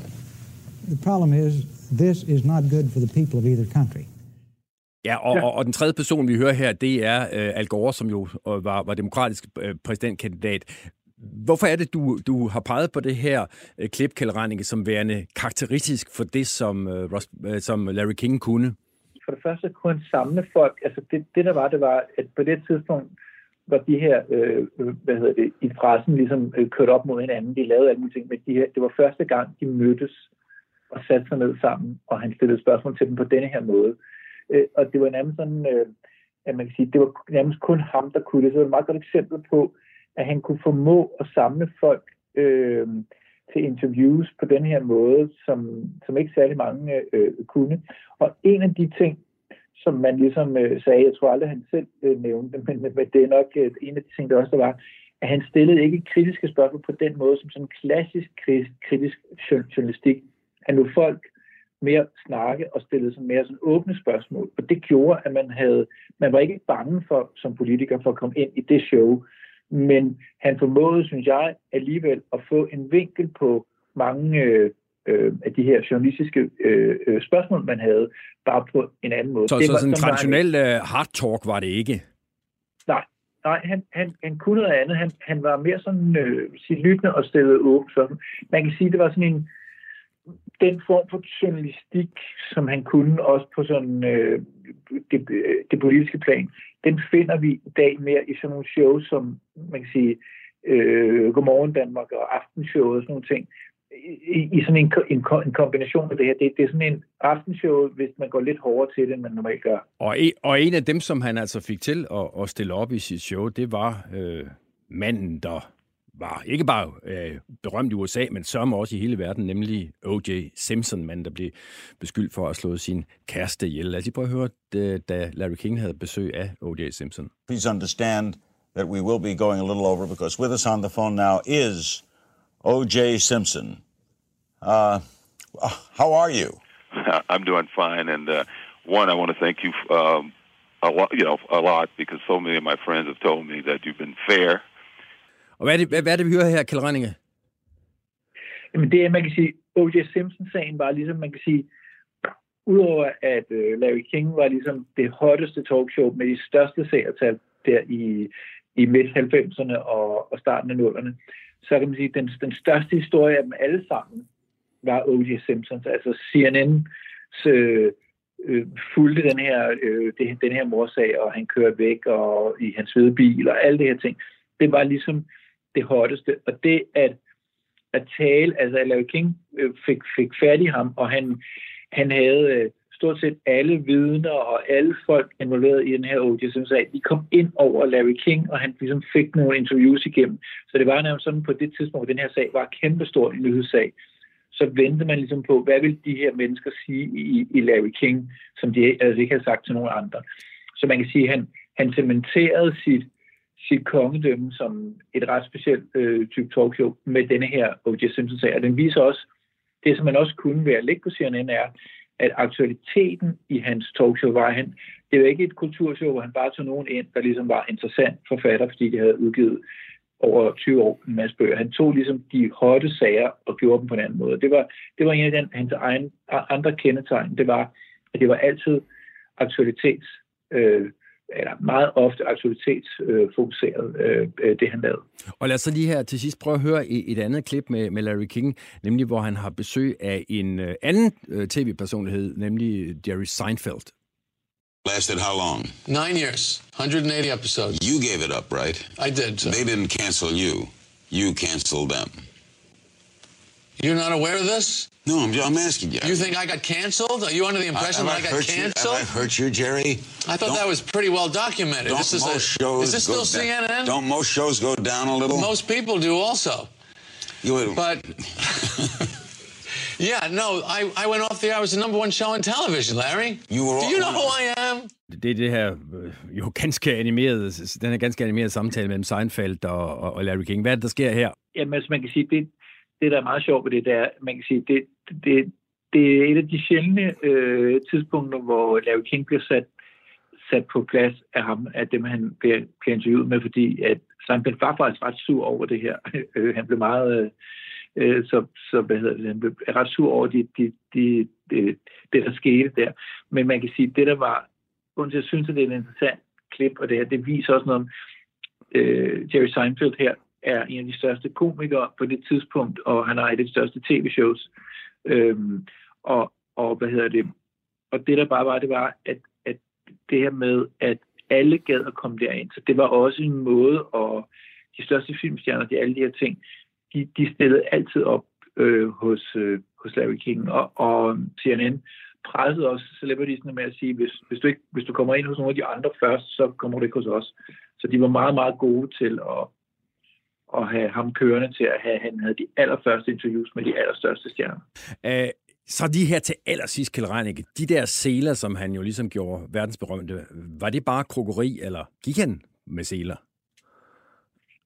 The problem is, this is not good for the people of either country. Ja, og, og, og den tredje person, vi hører her, det er uh, Al Gore, som jo uh, var, var demokratisk uh, præsidentkandidat. Hvorfor er det, du, du har peget på det her uh, klip, Kjell som værende karakteristisk for det, som, uh, Ross, uh, som Larry King kunne? For det første kunne han samle folk. Altså det, det der var, det var, at på det tidspunkt var de her, øh, hvad hedder det, i pressen ligesom øh, kørt op mod hinanden. De lavede alle ting, men de her, det var første gang, de mødtes og satte sig ned sammen, og han stillede spørgsmål til dem på denne her måde. Øh, og det var nærmest sådan, øh, at man kan sige, det var nærmest kun ham, der kunne det. Så det var et meget godt eksempel på, at han kunne formå at samle folk øh, til interviews på den her måde, som, som ikke særlig mange øh, kunne. Og en af de ting, som man ligesom øh, sagde, jeg tror aldrig, han selv øh, nævnte, men, men det er nok øh, en af de ting, der også der var, at han stillede ikke kritiske spørgsmål på den måde, som sådan klassisk kritisk journalistik. Han lå folk mere snakke og stillede sådan mere sådan åbne spørgsmål. Og det gjorde, at man havde, man var ikke bange for, som politiker for at komme ind i det show. Men han formåede, synes jeg, alligevel at få en vinkel på mange øh, øh, af de her journalistiske øh, øh, spørgsmål, man havde, bare på en anden måde. Så, det så var, sådan en traditionel. Øh, hard talk var det ikke? Nej, nej han, han, han kunne noget andet. Han, han var mere sådan øh, lyttende og stillede åbent. Man kan sige, det var sådan en den form for journalistik, som han kunne også på sådan øh, det, det politiske plan, den finder vi i dag mere i sådan nogle shows, som man kan sige, øh, Godmorgen Danmark og Aftenshow og sådan nogle ting, i, i sådan en, en, en kombination af det her. Det, det er sådan en aftenshow, hvis man går lidt hårdere til det, end man normalt gør. Og, en, og en af dem, som han altså fik til at, at stille op i sit show, det var øh, manden, der var ikke bare øh, berømt i USA, men sørme også i hele verden, nemlig O.J. Simpson, manden, der blev beskyldt for at slå sin kæreste ihjel. Lad os lige prøve at høre, da Larry King havde besøg af O.J. Simpson. Please understand that we will be going a little over, because with us on the phone now is O.J. Simpson. Uh, how are you? I'm doing fine, and uh, one, I want to thank you um, a lot, you know, a lot because so many of my friends have told me that you've been fair og hvad er det, hvad, hvad er det vi hører her, Kjell Renninge? Jamen det er, man kan sige, O.J. Simpson-sagen var ligesom, man kan sige, udover at øh, Larry King var ligesom det hotteste talkshow med de største seertal der i, i midt-90'erne og, og starten af 0'erne, så kan man sige, at den, den største historie af dem alle sammen var O.J. Simpsons. Altså CNN øh, øh, fulgte den her, øh, det, den her morsag, og han kørte væk og i hans hvide bil og alle de her ting. Det var ligesom det hotteste. Og det at, at tale, altså Larry King øh, fik, fik fat i ham, og han, han havde øh, stort set alle vidner og alle folk involveret i den her O.J. Simpson-sag, de kom ind over Larry King, og han ligesom fik nogle interviews igennem. Så det var nærmest sådan på det tidspunkt, hvor den her sag var kæmpestor en nyhedssag, så ventede man ligesom på, hvad vil de her mennesker sige i, i Larry King, som de altså ikke havde sagt til nogen andre. Så man kan sige, at han, han cementerede sit, sit kongedømme som et ret specielt øh, type talkshow med denne her O.J. Simpson-sag. Og den viser også, det som man også kunne være lidt på CNN er, at aktualiteten i hans talkshow var, han, det var ikke et kulturshow, hvor han bare tog nogen ind, der ligesom var interessant forfatter, fordi de havde udgivet over 20 år en masse bøger. Han tog ligesom de hotte sager og gjorde dem på en anden måde. Det var, det var en af den, hans egen, andre kendetegn. Det var, at det var altid aktualitets, øh, eller meget ofte aktualitetsfokuseret, øh, øh, det han lavede. Og lad os så lige her til sidst prøve at høre et andet klip med, med Larry King, nemlig hvor han har besøg af en øh, anden øh, tv-personlighed, nemlig Jerry Seinfeld. Lasted how long? Nine years, 180 episodes. You gave it up, right? I did. Sir. They didn't cancel you. You canceled them. You're not aware of this? No, I'm, I'm asking you. You think I got canceled? Are you under the impression have that I got hurt you? canceled? Have I hurt you, Jerry? I thought that was pretty well documented. Don't This is, most a, shows is this go still down- CNN? Don't most shows go down a little? Most people do also. You would- But yeah, no, I, I went off the air. I was the number one show on television, Larry. You were do you know who I am? Det er det her øh, jo ganske animerede, den her ganske animerede samtale mellem Seinfeld og, og, og Larry King. Hvad er det, der sker her? Jamen, altså, man kan sige, det, det der er meget sjovt ved det, det er, man kan sige, det, det, det er et af de sjældne øh, tidspunkter, hvor Larry King bliver sat, sat på plads af ham, af dem, han bliver, bliver interviewet med, fordi at Seinfeld var faktisk ret sur over det her. Øh, han blev meget... Øh, øh, så, så hvad hedder det, han blev ret sur over de, de, de, de, det, der skete der. Men man kan sige, det der var, grunden til, at jeg synes, at det er en interessant klip, og det her, det viser også noget om, øh, Jerry Seinfeld her er en af de største komikere på det tidspunkt, og han har et af de største tv-shows. Øhm, og, og hvad hedder det? Og det der bare var, det var, at, at det her med, at alle gad at komme derind. Så det var også en måde, og de største filmstjerner, de alle de her ting, de, de stillede altid op øh, hos, øh, hos Larry King. Og, og CNN pressede også celebritiesne med at sige, hvis, hvis, du ikke, hvis du kommer ind hos nogle af de andre først, så kommer du ikke hos os. Så de var meget, meget gode til at, at have ham kørende til at have, han havde de allerførste interviews med de allerstørste stjerner. Uh, så de her til allersidst, Kjell Reinicke, de der seler, som han jo ligesom gjorde verdensberømte, var det bare krokeri, eller gik han med seler?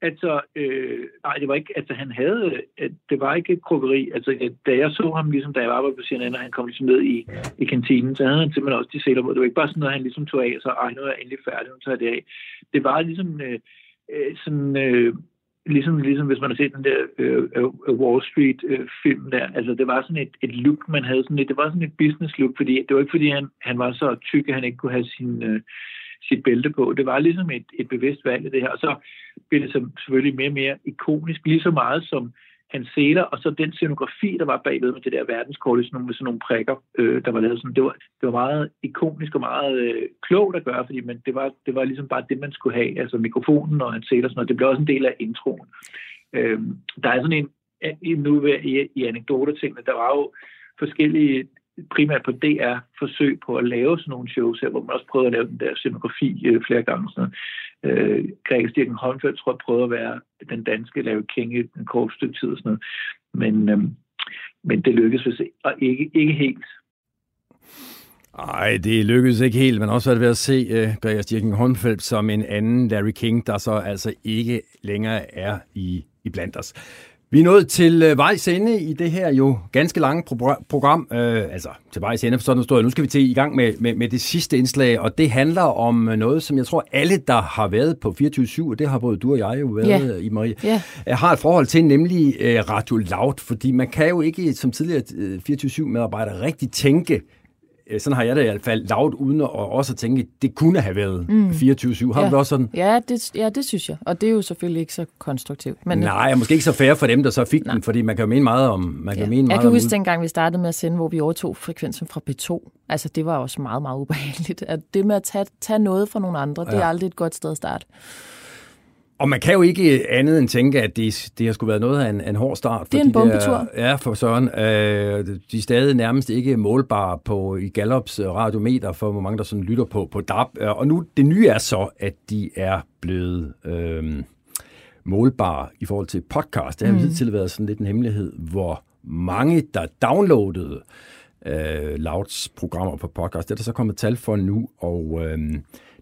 Altså, øh, nej, det var ikke, altså han havde, øh, det var ikke krokeri. Altså, da jeg så ham, ligesom da jeg var på CNN, og han kom ligesom ned i, i kantinen, så havde han simpelthen også de sæler på. Det var ikke bare sådan noget, han ligesom tog af, så ej, nu er jeg endelig færdig, nu tager jeg det af. Det var ligesom øh, øh, sådan, øh, ligesom, ligesom hvis man har set den der øh, øh, øh Wall Street-film øh, der, altså det var sådan et, et look, man havde sådan et, det var sådan et business look, fordi det var ikke fordi, han, han var så tyk, at han ikke kunne have sin, øh, sit bælte på. Det var ligesom et, et bevidst valg det her, og så blev det så selvfølgelig mere og mere ikonisk, lige så meget som hans seler, og så den scenografi, der var bagved med det der verdenskort, sådan nogle, med sådan nogle prikker, øh, der var lavet sådan, det var, det var meget ikonisk og meget øh, klogt at gøre, fordi man, det, var, det var ligesom bare det, man skulle have, altså mikrofonen og hans seler og sådan noget, det blev også en del af introen. Øh, der er sådan en, en nu i, i anekdotetingene, der var jo forskellige primært på DR forsøg på at lave sådan nogle shows her, hvor man også prøvede at lave den der scenografi øh, flere gange. Sådan noget øh, Greg Stirken Holmfeldt tror jeg prøvede at være den danske lave King i en kort stykke tid og sådan noget. Men, øh, men det lykkedes vist og ikke, ikke helt. Nej, det lykkedes ikke helt, men også været ved at se øh, uh, Gregers Stirken Hornfeldt som en anden Larry King, der så altså ikke længere er i, i blandt os. Vi er nået til øh, vejs ende i det her jo ganske lange pro- program. Øh, altså til vejs ende for sådan noget. Nu skal vi til i gang med, med, med det sidste indslag, og det handler om noget, som jeg tror alle, der har været på 24-7, og det har både du og jeg jo været Ja. i Marie, Ja. har et forhold til, nemlig øh, Radio Loud, fordi man kan jo ikke som tidligere øh, 24-7-medarbejder rigtig tænke, øh, sådan har jeg det i hvert fald, loud, uden at også at tænke, det kunne have været Mm. 24-7. Har ja. du også sådan? Ja det, ja, det synes jeg. Og det er jo selvfølgelig ikke så konstruktivt. Men, Nej, og måske ikke så fair for dem, der så fik den, fordi man kan jo mene meget om... Man kan Ja. mene Jeg meget kan om huske ud- dengang, vi startede med at sende, hvor vi overtog frekvensen fra P2. Altså, det var også meget, meget ubehageligt. At det med at tage, tage noget fra nogle andre, ja. det er aldrig et godt sted at starte. Og man kan jo ikke andet end tænke, at det, det har skulle været noget af en, en hård start. Det er for en de bombetur. Der, ja, for Søren. Øh, de er stadig nærmest ikke målbare på, i Gallups øh, radiometer, for hvor mange der sådan lytter på, på DAB. Øh, Og nu, det nye er så, at de er blevet øh, målbare i forhold til podcast. Det har mm. hidtil været sådan lidt en hemmelighed, hvor mange, der downloadede øh, Louds programmer på podcast. Det er der så kommet tal for nu, og øh,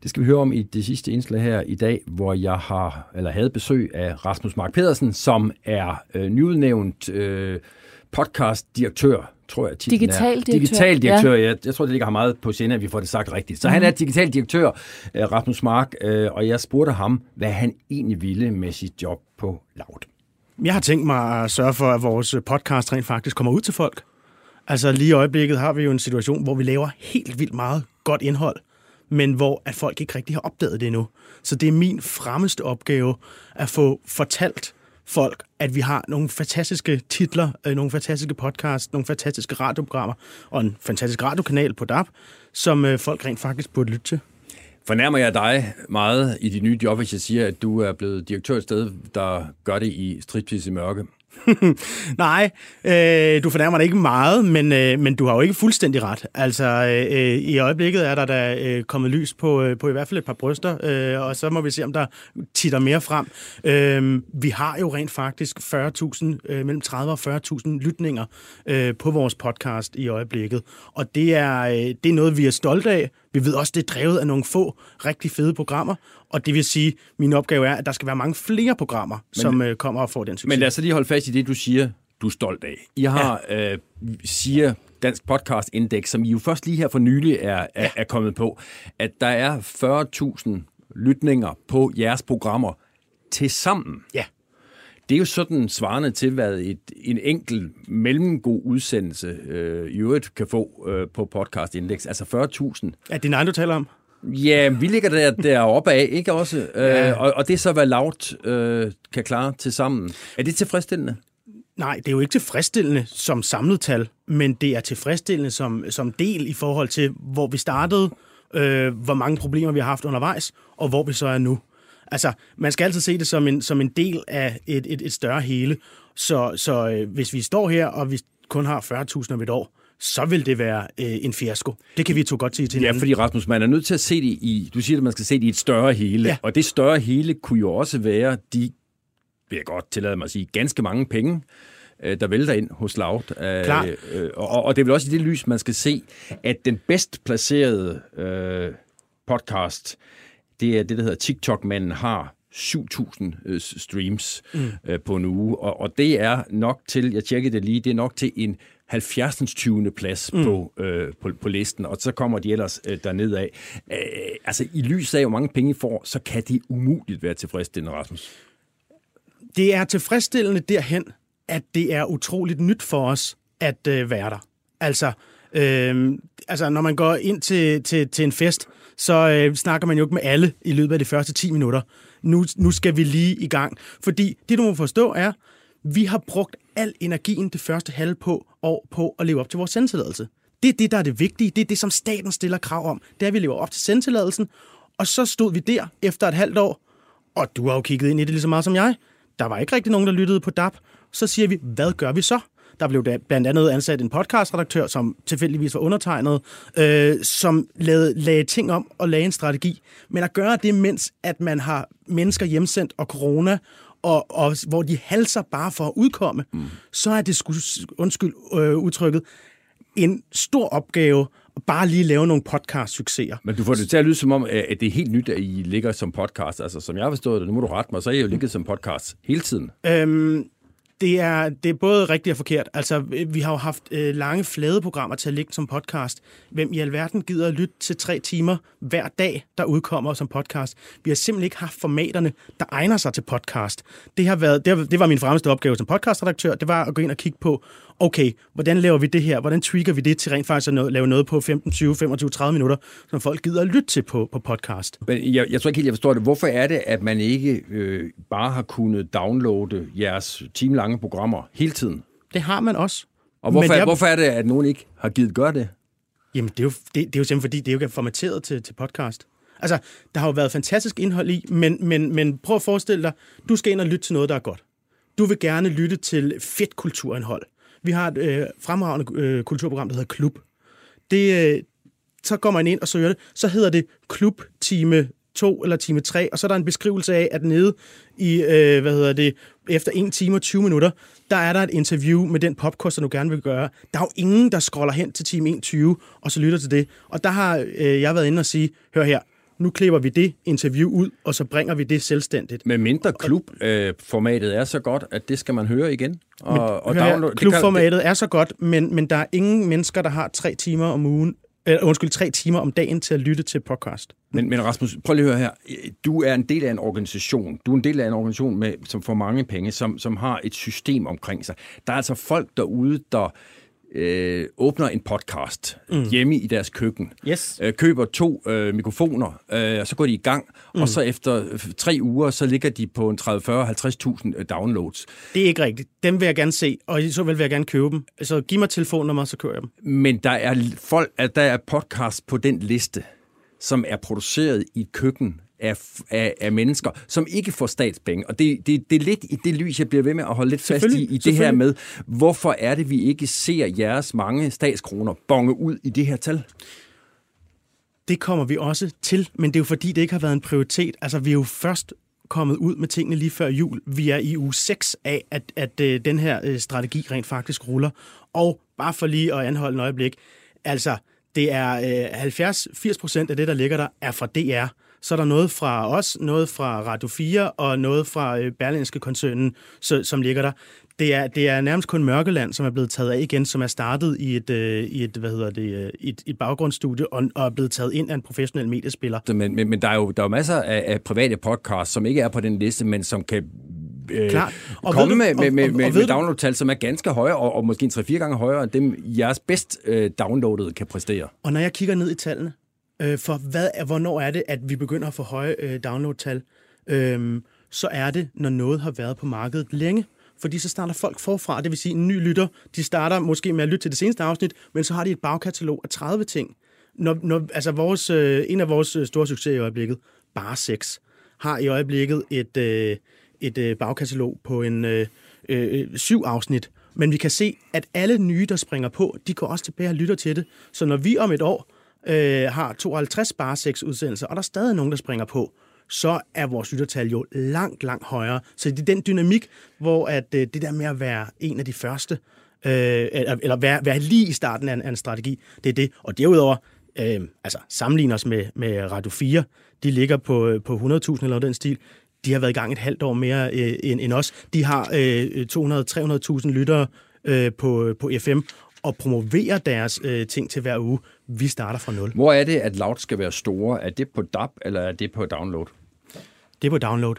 det skal vi høre om i det sidste indslag her i dag, hvor jeg har eller havde besøg af Rasmus Mark Pedersen, som er øh, nyudnævnt øh, podcastdirektør, tror jeg titlen Digital er. direktør, Digital direktør, ja. ja. jeg, tror, det ligger ham meget på sinde, at vi får det sagt rigtigt. Så Mhm. han er digital direktør, øh, Rasmus Mark, øh, og jeg spurgte ham, hvad han egentlig ville med sit job på Loud. Jeg har tænkt mig at sørge for, at vores podcast rent faktisk kommer ud til folk. Altså lige i øjeblikket har vi jo en situation, hvor vi laver helt vildt meget godt indhold, men hvor at folk ikke rigtig har opdaget det endnu. Så det er min fremmeste opgave at få fortalt folk, at vi har nogle fantastiske titler, øh, nogle fantastiske podcasts, nogle fantastiske radioprogrammer og en fantastisk radiokanal på DAP, som øh, folk rent faktisk burde lytte til. Fornærmer jeg dig meget i dit nye job, hvis jeg siger, at du er blevet direktør et sted, der gør det i stridspis i mørke? Nej, øh, du fornærmer dig ikke meget, men, øh, men du har jo ikke fuldstændig ret. Altså, øh, øh, i øjeblikket er der da øh, kommet lys på, øh, på i hvert fald et par bryster, øh, og så må vi se, om der titter mere frem. Øh, vi har jo rent faktisk 40.000, øh, mellem 30 og 40.000 lytninger øh, på vores podcast i øjeblikket, og det er, øh, det er noget, vi er stolte af. Vi ved også, det er drevet af nogle få rigtig fede programmer, og det vil sige, at min opgave er, at der skal være mange flere programmer, men, som øh, kommer og får den succes. Men lad os så lige holde fast i det, du siger, du er stolt af. I har, ja. øh, siger Dansk Podcast Index, som I jo først lige her for nylig er, er, er kommet på, at der er 40.000 lytninger på jeres programmer til sammen. Ja. Det er jo sådan svarende til, hvad et, en enkelt mellemgod udsendelse øh, i øvrigt kan få øh, på Podcast Index. Altså 40.000. Er det en du taler om? Ja, vi ligger der deroppe af, ikke også? Ja. Øh, og, og det er så, hvad Laut øh, kan klare til sammen. Er det tilfredsstillende? Nej, det er jo ikke tilfredsstillende som samlet tal, men det er tilfredsstillende som, som del i forhold til, hvor vi startede, øh, hvor mange problemer vi har haft undervejs, og hvor vi så er nu. Altså, man skal altid se det som en, som en del af et, et, et større hele. Så, så øh, hvis vi står her, og vi kun har 40.000 om et år, så vil det være øh, en fiasko. Det kan vi to godt sige til hinanden. Ja, fordi Rasmus, man er nødt til at se det i, du siger, at man skal se det i et større hele, ja. og det større hele kunne jo også være de, vil jeg godt tillade mig at sige, ganske mange penge, øh, der vælter ind hos Laut. Klar. Øh, og, og det er vel også i det lys, man skal se, at den bedst placerede øh, podcast, det er det, der hedder TikTok-manden har 7.000 øh, streams mm. øh, på en uge, og, og det er nok til, jeg tjekkede det lige, det er nok til en 70. 20. plads mm. på, øh, på, på listen, og så kommer de ellers øh, derned af. Øh, altså, i lys af, hvor mange penge I får, så kan det umuligt være tilfredsstillende, Rasmus. Det er tilfredsstillende derhen, at det er utroligt nyt for os at øh, være der. Altså, øh, altså, når man går ind til, til, til en fest, så øh, snakker man jo ikke med alle i løbet af de første 10 minutter. Nu, nu skal vi lige i gang. Fordi det, du må forstå, er, vi har brugt al energien det første halve på år på at leve op til vores sendtilladelse. Det er det, der er det vigtige. Det er det, som staten stiller krav om. Det er, at vi lever op til sendtilladelsen. Og så stod vi der efter et halvt år, og du har jo kigget ind i det lige så meget som jeg. Der var ikke rigtig nogen, der lyttede på DAP. Så siger vi, hvad gør vi så? Der blev blandt andet ansat en podcastredaktør, som tilfældigvis var undertegnet, øh, som lavede, lagde ting om og lagde en strategi. Men at gøre det, mens at man har mennesker hjemsendt og corona, og, og hvor de halser bare for at udkomme, mm. så er det, sku, undskyld øh, udtrykket, en stor opgave at bare lige lave nogle podcast-succeser. Men du får det til at lyde som om, at det er helt nyt, at I ligger som podcast. Altså, som jeg har forstået det, nu må du rette mig, så er I jo ligget som podcast hele tiden. Øhm, det er, det er både rigtigt og forkert. Altså, vi har jo haft øh, lange programmer til at ligge som podcast. Hvem i alverden gider at lytte til tre timer hver dag, der udkommer som podcast? Vi har simpelthen ikke haft formaterne, der egner sig til podcast. Det, har været, det, har, det var min fremmeste opgave som podcastredaktør. Det var at gå ind og kigge på, okay, hvordan laver vi det her? Hvordan trigger vi det til rent faktisk at lave noget på 15, 20, 25, 30 minutter, som folk gider at lytte til på, på podcast? Men jeg, jeg tror ikke helt, jeg forstår det. Hvorfor er det, at man ikke øh, bare har kunnet downloade jeres timelange programmer hele tiden? Det har man også. Og hvorfor, jeg... hvorfor er det, at nogen ikke har givet gøre det? Jamen, det er jo, det, det er jo simpelthen, fordi det er jo ikke formateret til, til podcast. Altså, der har jo været fantastisk indhold i, men, men, men prøv at forestille dig, du skal ind og lytte til noget, der er godt. Du vil gerne lytte til fedt kulturindhold. Vi har et øh, fremragende øh, kulturprogram, der hedder Klub. Det, øh, så går man ind og søger det. Så hedder det Klub Time 2 eller time 3, og så er der en beskrivelse af, at nede i, øh, hvad hedder det, efter 1 time og 20 minutter, der er der et interview med den popkoster, du gerne vil gøre. Der er jo ingen, der scroller hen til time 21 og så lytter til det. Og der har øh, jeg været inde og sige, hør her, nu klipper vi det interview ud, og så bringer vi det selvstændigt. Men mindre klubformatet øh, er så godt, at det skal man høre igen. Og, men, og download, klubformatet det er så godt, men, men der er ingen mennesker, der har tre timer om ugen, eller, undskyld, tre timer om dagen til at lytte til podcast. Men, men Rasmus, prøv lige at høre her. Du er en del af en organisation. Du er en del af en organisation, med, som får mange penge, som, som har et system omkring sig. Der er altså folk derude, der øh, åbner en podcast Mm. mm. hjemme i deres køkken, Yes. øh, køber to øh, mikrofoner, øh, og så går de i gang, Mm. og så efter øh, tre uger, så ligger de på en 30-40-50.000 øh, downloads. Det er ikke rigtigt. Dem vil jeg gerne se, og i så vil jeg gerne købe dem. Så giv mig telefonnummer, så kører jeg dem. Men der er folk, at der er podcast på den liste, som er produceret i et køkken af, af, af mennesker, som ikke får statspenge. Og det, det, det er lidt i det lys, jeg bliver ved med at holde lidt fast i, i det her med, hvorfor er det, vi ikke ser jeres mange statskroner bonge ud i det her tal? Det kommer vi også til, men det er jo fordi, det ikke har været en prioritet. Altså, vi er jo først kommet ud med tingene lige før jul. Vi er i uge 6 af, at, at øh, den her øh, strategi rent faktisk ruller. Og bare for lige at anholde en øjeblik, altså, det er øh, 70-80 procent af det, der ligger der, er fra DR. Så er der noget fra os, noget fra Radio 4 og noget fra øh, Berlinske koncernen, så, som ligger der. Det er, det er nærmest kun Mørkeland, som er blevet taget af igen, som er startet i et, øh, i et, hvad hedder det, øh, et, et baggrundsstudie og, og er blevet taget ind af en professionel mediespiller. Men, men, men der er jo der er jo masser af, af private podcasts, som ikke er på den liste, men som kan øh, Klart. Og komme du- med, med, med, og- med, og med downloadtal, som er ganske højere, og, og måske en 3-4 gange højere, end dem jeres bedst øh, downloadede kan præstere. Og når jeg kigger ned i tallene, øh, for hvad er, hvornår er det, at vi begynder at få høje øh, downloadtal, øh, så er det, når noget har været på markedet længe. Fordi så starter folk forfra, det vil sige en ny lytter. De starter måske med at lytte til det seneste afsnit, men så har de et bagkatalog af 30 ting. Når, når, altså vores, øh, en af vores øh, store succeser i øjeblikket, Bare 6, har i øjeblikket et, øh, et øh, bagkatalog på en øh, øh, syv afsnit. Men vi kan se, at alle nye, der springer på, de går også tilbage og lytter til det. Så når vi om et år øh, har 52 Bare seks udsendelser, og der er stadig nogen, der springer på, så er vores lyttertal jo langt, langt højere. Så det er den dynamik, hvor at, øh, det der med at være en af de første, øh, eller, være, være lige i starten af en, af en strategi, det er det. Og derudover, øh, altså sammenligner os med, med Radio 4, de ligger på, øh, på 100.000 eller den stil. De har været i gang et halvt år mere øh, end, end os. De har øh, 200-300.000 lyttere øh, på, på FM og promoverer deres øh, ting til hver uge. Vi starter fra nul. Hvor er det, at loud skal være store? Er det på DAB, eller er det på download? Det er på download.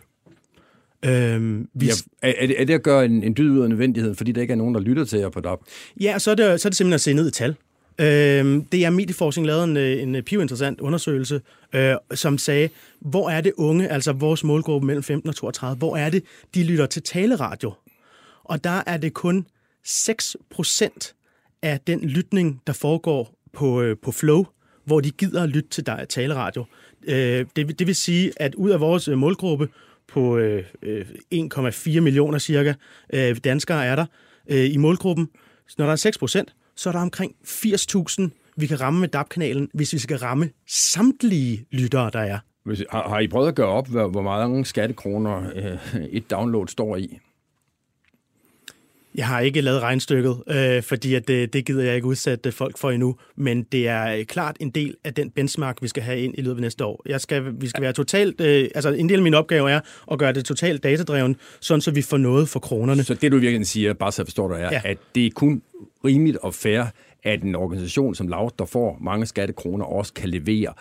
Øhm, vi, Ja, er, det, er det at gøre en, en dyd ud af nødvendigheden, fordi der ikke er nogen, der lytter til jer på DAB? Ja, og så er det, så er det simpelthen at se ned i tal. Øhm, det er Medieforskning lavede en, en piv-interessant undersøgelse, øh, som sagde, hvor er det unge, altså vores målgruppe mellem 15 og 32, hvor er det, de lytter til taleradio? Og der er det kun 6 procent af den lytning, der foregår på, øh, på Flow, hvor de gider at lytte til dig, taleradio. Øh, det, det vil sige, at ud af vores øh, målgruppe på øh, øh 1,4 millioner cirka øh, danskere er der øh, i målgruppen, når der er 6 procent, så er der omkring 80.000, vi kan ramme med DAB-kanalen, hvis vi skal ramme samtlige lyttere, der er. Hvis, har, har I prøvet at gøre op, hvor, hvor mange skattekroner øh, et download står i? Jeg har ikke lavet regnstykket, øh, fordi at det, det gider jeg ikke udsætte folk for endnu, men det er øh, klart en del af den benchmark, vi skal have ind i løbet af næste år. Jeg skal, vi skal være totalt, øh, altså en del af min opgave er at gøre det totalt datadreven, sådan så vi får noget for kronerne. Så det, du virkelig siger, bare så forstår dig, er, Ja. at det er kun rimeligt og fair, at en organisation som Loud, der får mange skattekroner, også kan levere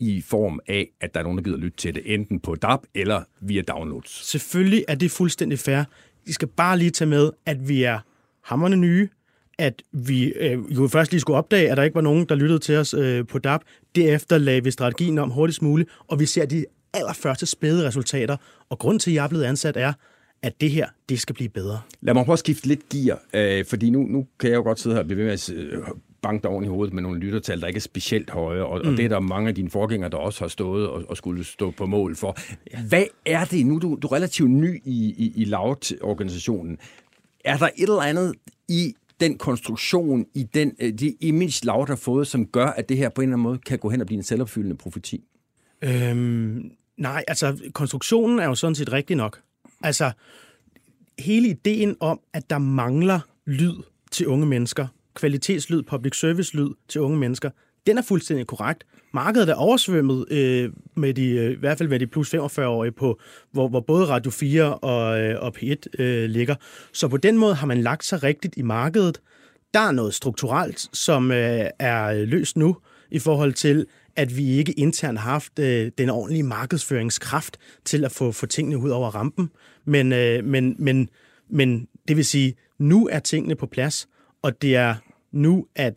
i form af, at der er nogen, der gider lytte til det, enten på DAB eller via downloads. Selvfølgelig er det fuldstændig fair. De skal bare lige tage med, at vi er hammerne nye, at vi øh, jo først lige skulle opdage, at der ikke var nogen, der lyttede til os øh, på DAB. Derefter lagde vi strategien om hurtigst muligt, og vi ser de allerførste spæde resultater. Og grund til, at jeg er blevet ansat, er, at det her, det skal blive bedre. Lad mig prøve at skifte lidt gear, øh, fordi nu, nu kan jeg jo godt sidde her og blive ved med at øh, banke dig oven i hovedet med nogle lyttertal, der ikke er specielt høje, og, mm. og Mm. det er der mange af dine forgængere, der også har stået og, og skulle stå på mål for. Hvad er det, nu du, du er relativt ny i, i, i Loud-organisationen, er der et eller andet i den konstruktion, i den, øh, det image, Loud har fået, som gør, at det her på en eller anden måde kan gå hen og blive en selvopfyldende profeti? Øhm, nej, altså konstruktionen er jo sådan set rigtig nok. Altså hele ideen om, at der mangler lyd til unge mennesker, kvalitetslyd, public service lyd til unge mennesker, den er fuldstændig korrekt. Markedet er oversvømmet øh, med de, øh, i hvert fald med de plus 45-årige, på, hvor, hvor både Radio 4 og, øh, og P1 øh, ligger. Så på den måde har man lagt sig rigtigt i markedet. Der er noget strukturelt, som øh, er løst nu i forhold til, at vi ikke internt har haft øh, den ordentlige markedsføringskraft til at få, få tingene ud over rampen. Men, øh, men, men, men det vil sige, nu er tingene på plads, og det er nu, at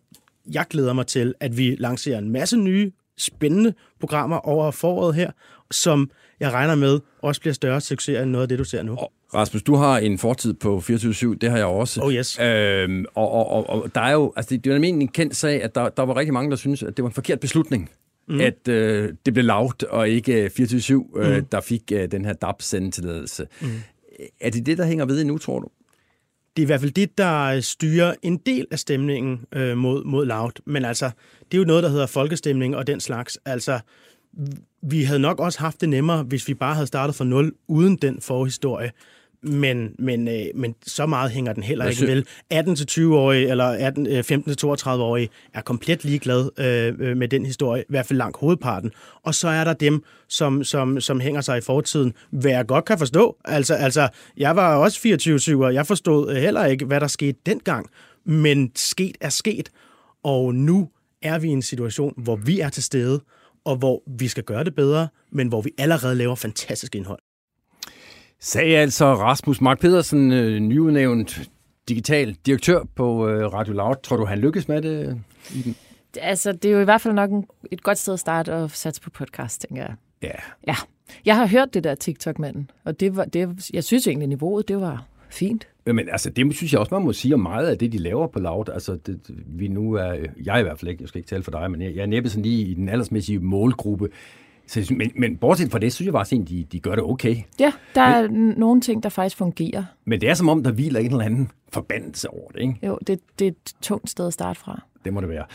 jeg glæder mig til, at vi lancerer en masse nye, spændende programmer over foråret her, som jeg regner med også bliver større succes end noget af det, du ser nu. Rasmus, du har en fortid på 24-7, det har jeg også. Oh yes. Øhm, og, og, og, og der er jo, altså det, det er jo en kendt sag, at der, der var rigtig mange, der synes, at det var en forkert beslutning, mm. at øh, det blev lavt, og ikke 24-7, øh, Mm. der fik øh, den her DAP-sendetilladelse. Mm. Er det det, der hænger ved endnu, tror du? Det er i hvert fald det, der øh, styrer en del af stemningen øh, mod, mod Loud. Men altså, det er jo noget, der hedder folkestemning og den slags. Altså, vi havde nok også haft det nemmere, hvis vi bare havde startet fra nul uden den forhistorie. Men, men, øh, men så meget hænger den heller ikke vel. 18-20-årige eller 18, øh, 15-32-årige er komplet ligeglad øh, øh, med den historie, i hvert fald langt hovedparten. Og så er der dem, som, som, som hænger sig i fortiden, hvad jeg godt kan forstå. Altså, altså jeg var også 24-7, og jeg forstod øh, heller ikke, hvad der skete dengang. Men sket er sket, og nu er vi i en situation, hvor vi er til stede, og hvor vi skal gøre det bedre, men hvor vi allerede laver fantastisk indhold. Sagde altså Rasmus Mark Pedersen, øh, nyudnævnt digital direktør på øh, Radio Loud. Tror du, han lykkes med det? Iben? Altså, det er jo i hvert fald nok et godt sted at starte og satse på podcast, tænker jeg. Ja. Ja. Jeg har hørt det der TikTok-manden, og det var, det, jeg synes egentlig, niveauet, det var fint. Men altså, det synes jeg også, man må sige om meget af det, de laver på Loud. Altså, det, vi nu er, jeg i hvert fald ikke, jeg skal ikke tale for dig, men jeg, jeg er næppe sådan lige i den aldersmæssige målgruppe. Så, men, men bortset fra det, synes jeg faktisk, at de, de gør det okay. Ja, der er n- nogle ting, der faktisk fungerer. Men det er som om, der hviler en eller anden forbandelse over det, ikke? Jo, det, det er et tungt sted at starte fra. Det må det være.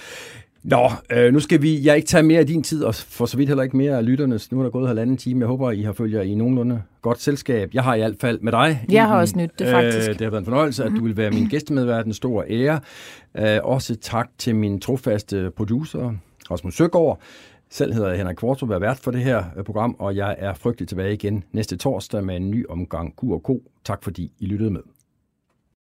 Nå, øh, nu skal vi, jeg ikke tage mere af din tid, og for så vidt heller ikke mere af lytternes. Nu er der gået halvanden time. Jeg håber, I har følger i nogenlunde godt selskab. Jeg har i hvert fald med dig. Jeg har også nydt det, faktisk. Øh, det har været en fornøjelse, at du vil være min gæstemedvært. En stor ære. Øh, også tak til min trofaste producer, Rasmus Søgaard. Selv hedder jeg Henrik Kvartrup, er vært for det her øh, program, og jeg er frygtelig tilbage igen næste torsdag med en ny omgang Q&K. Tak fordi I lyttede med.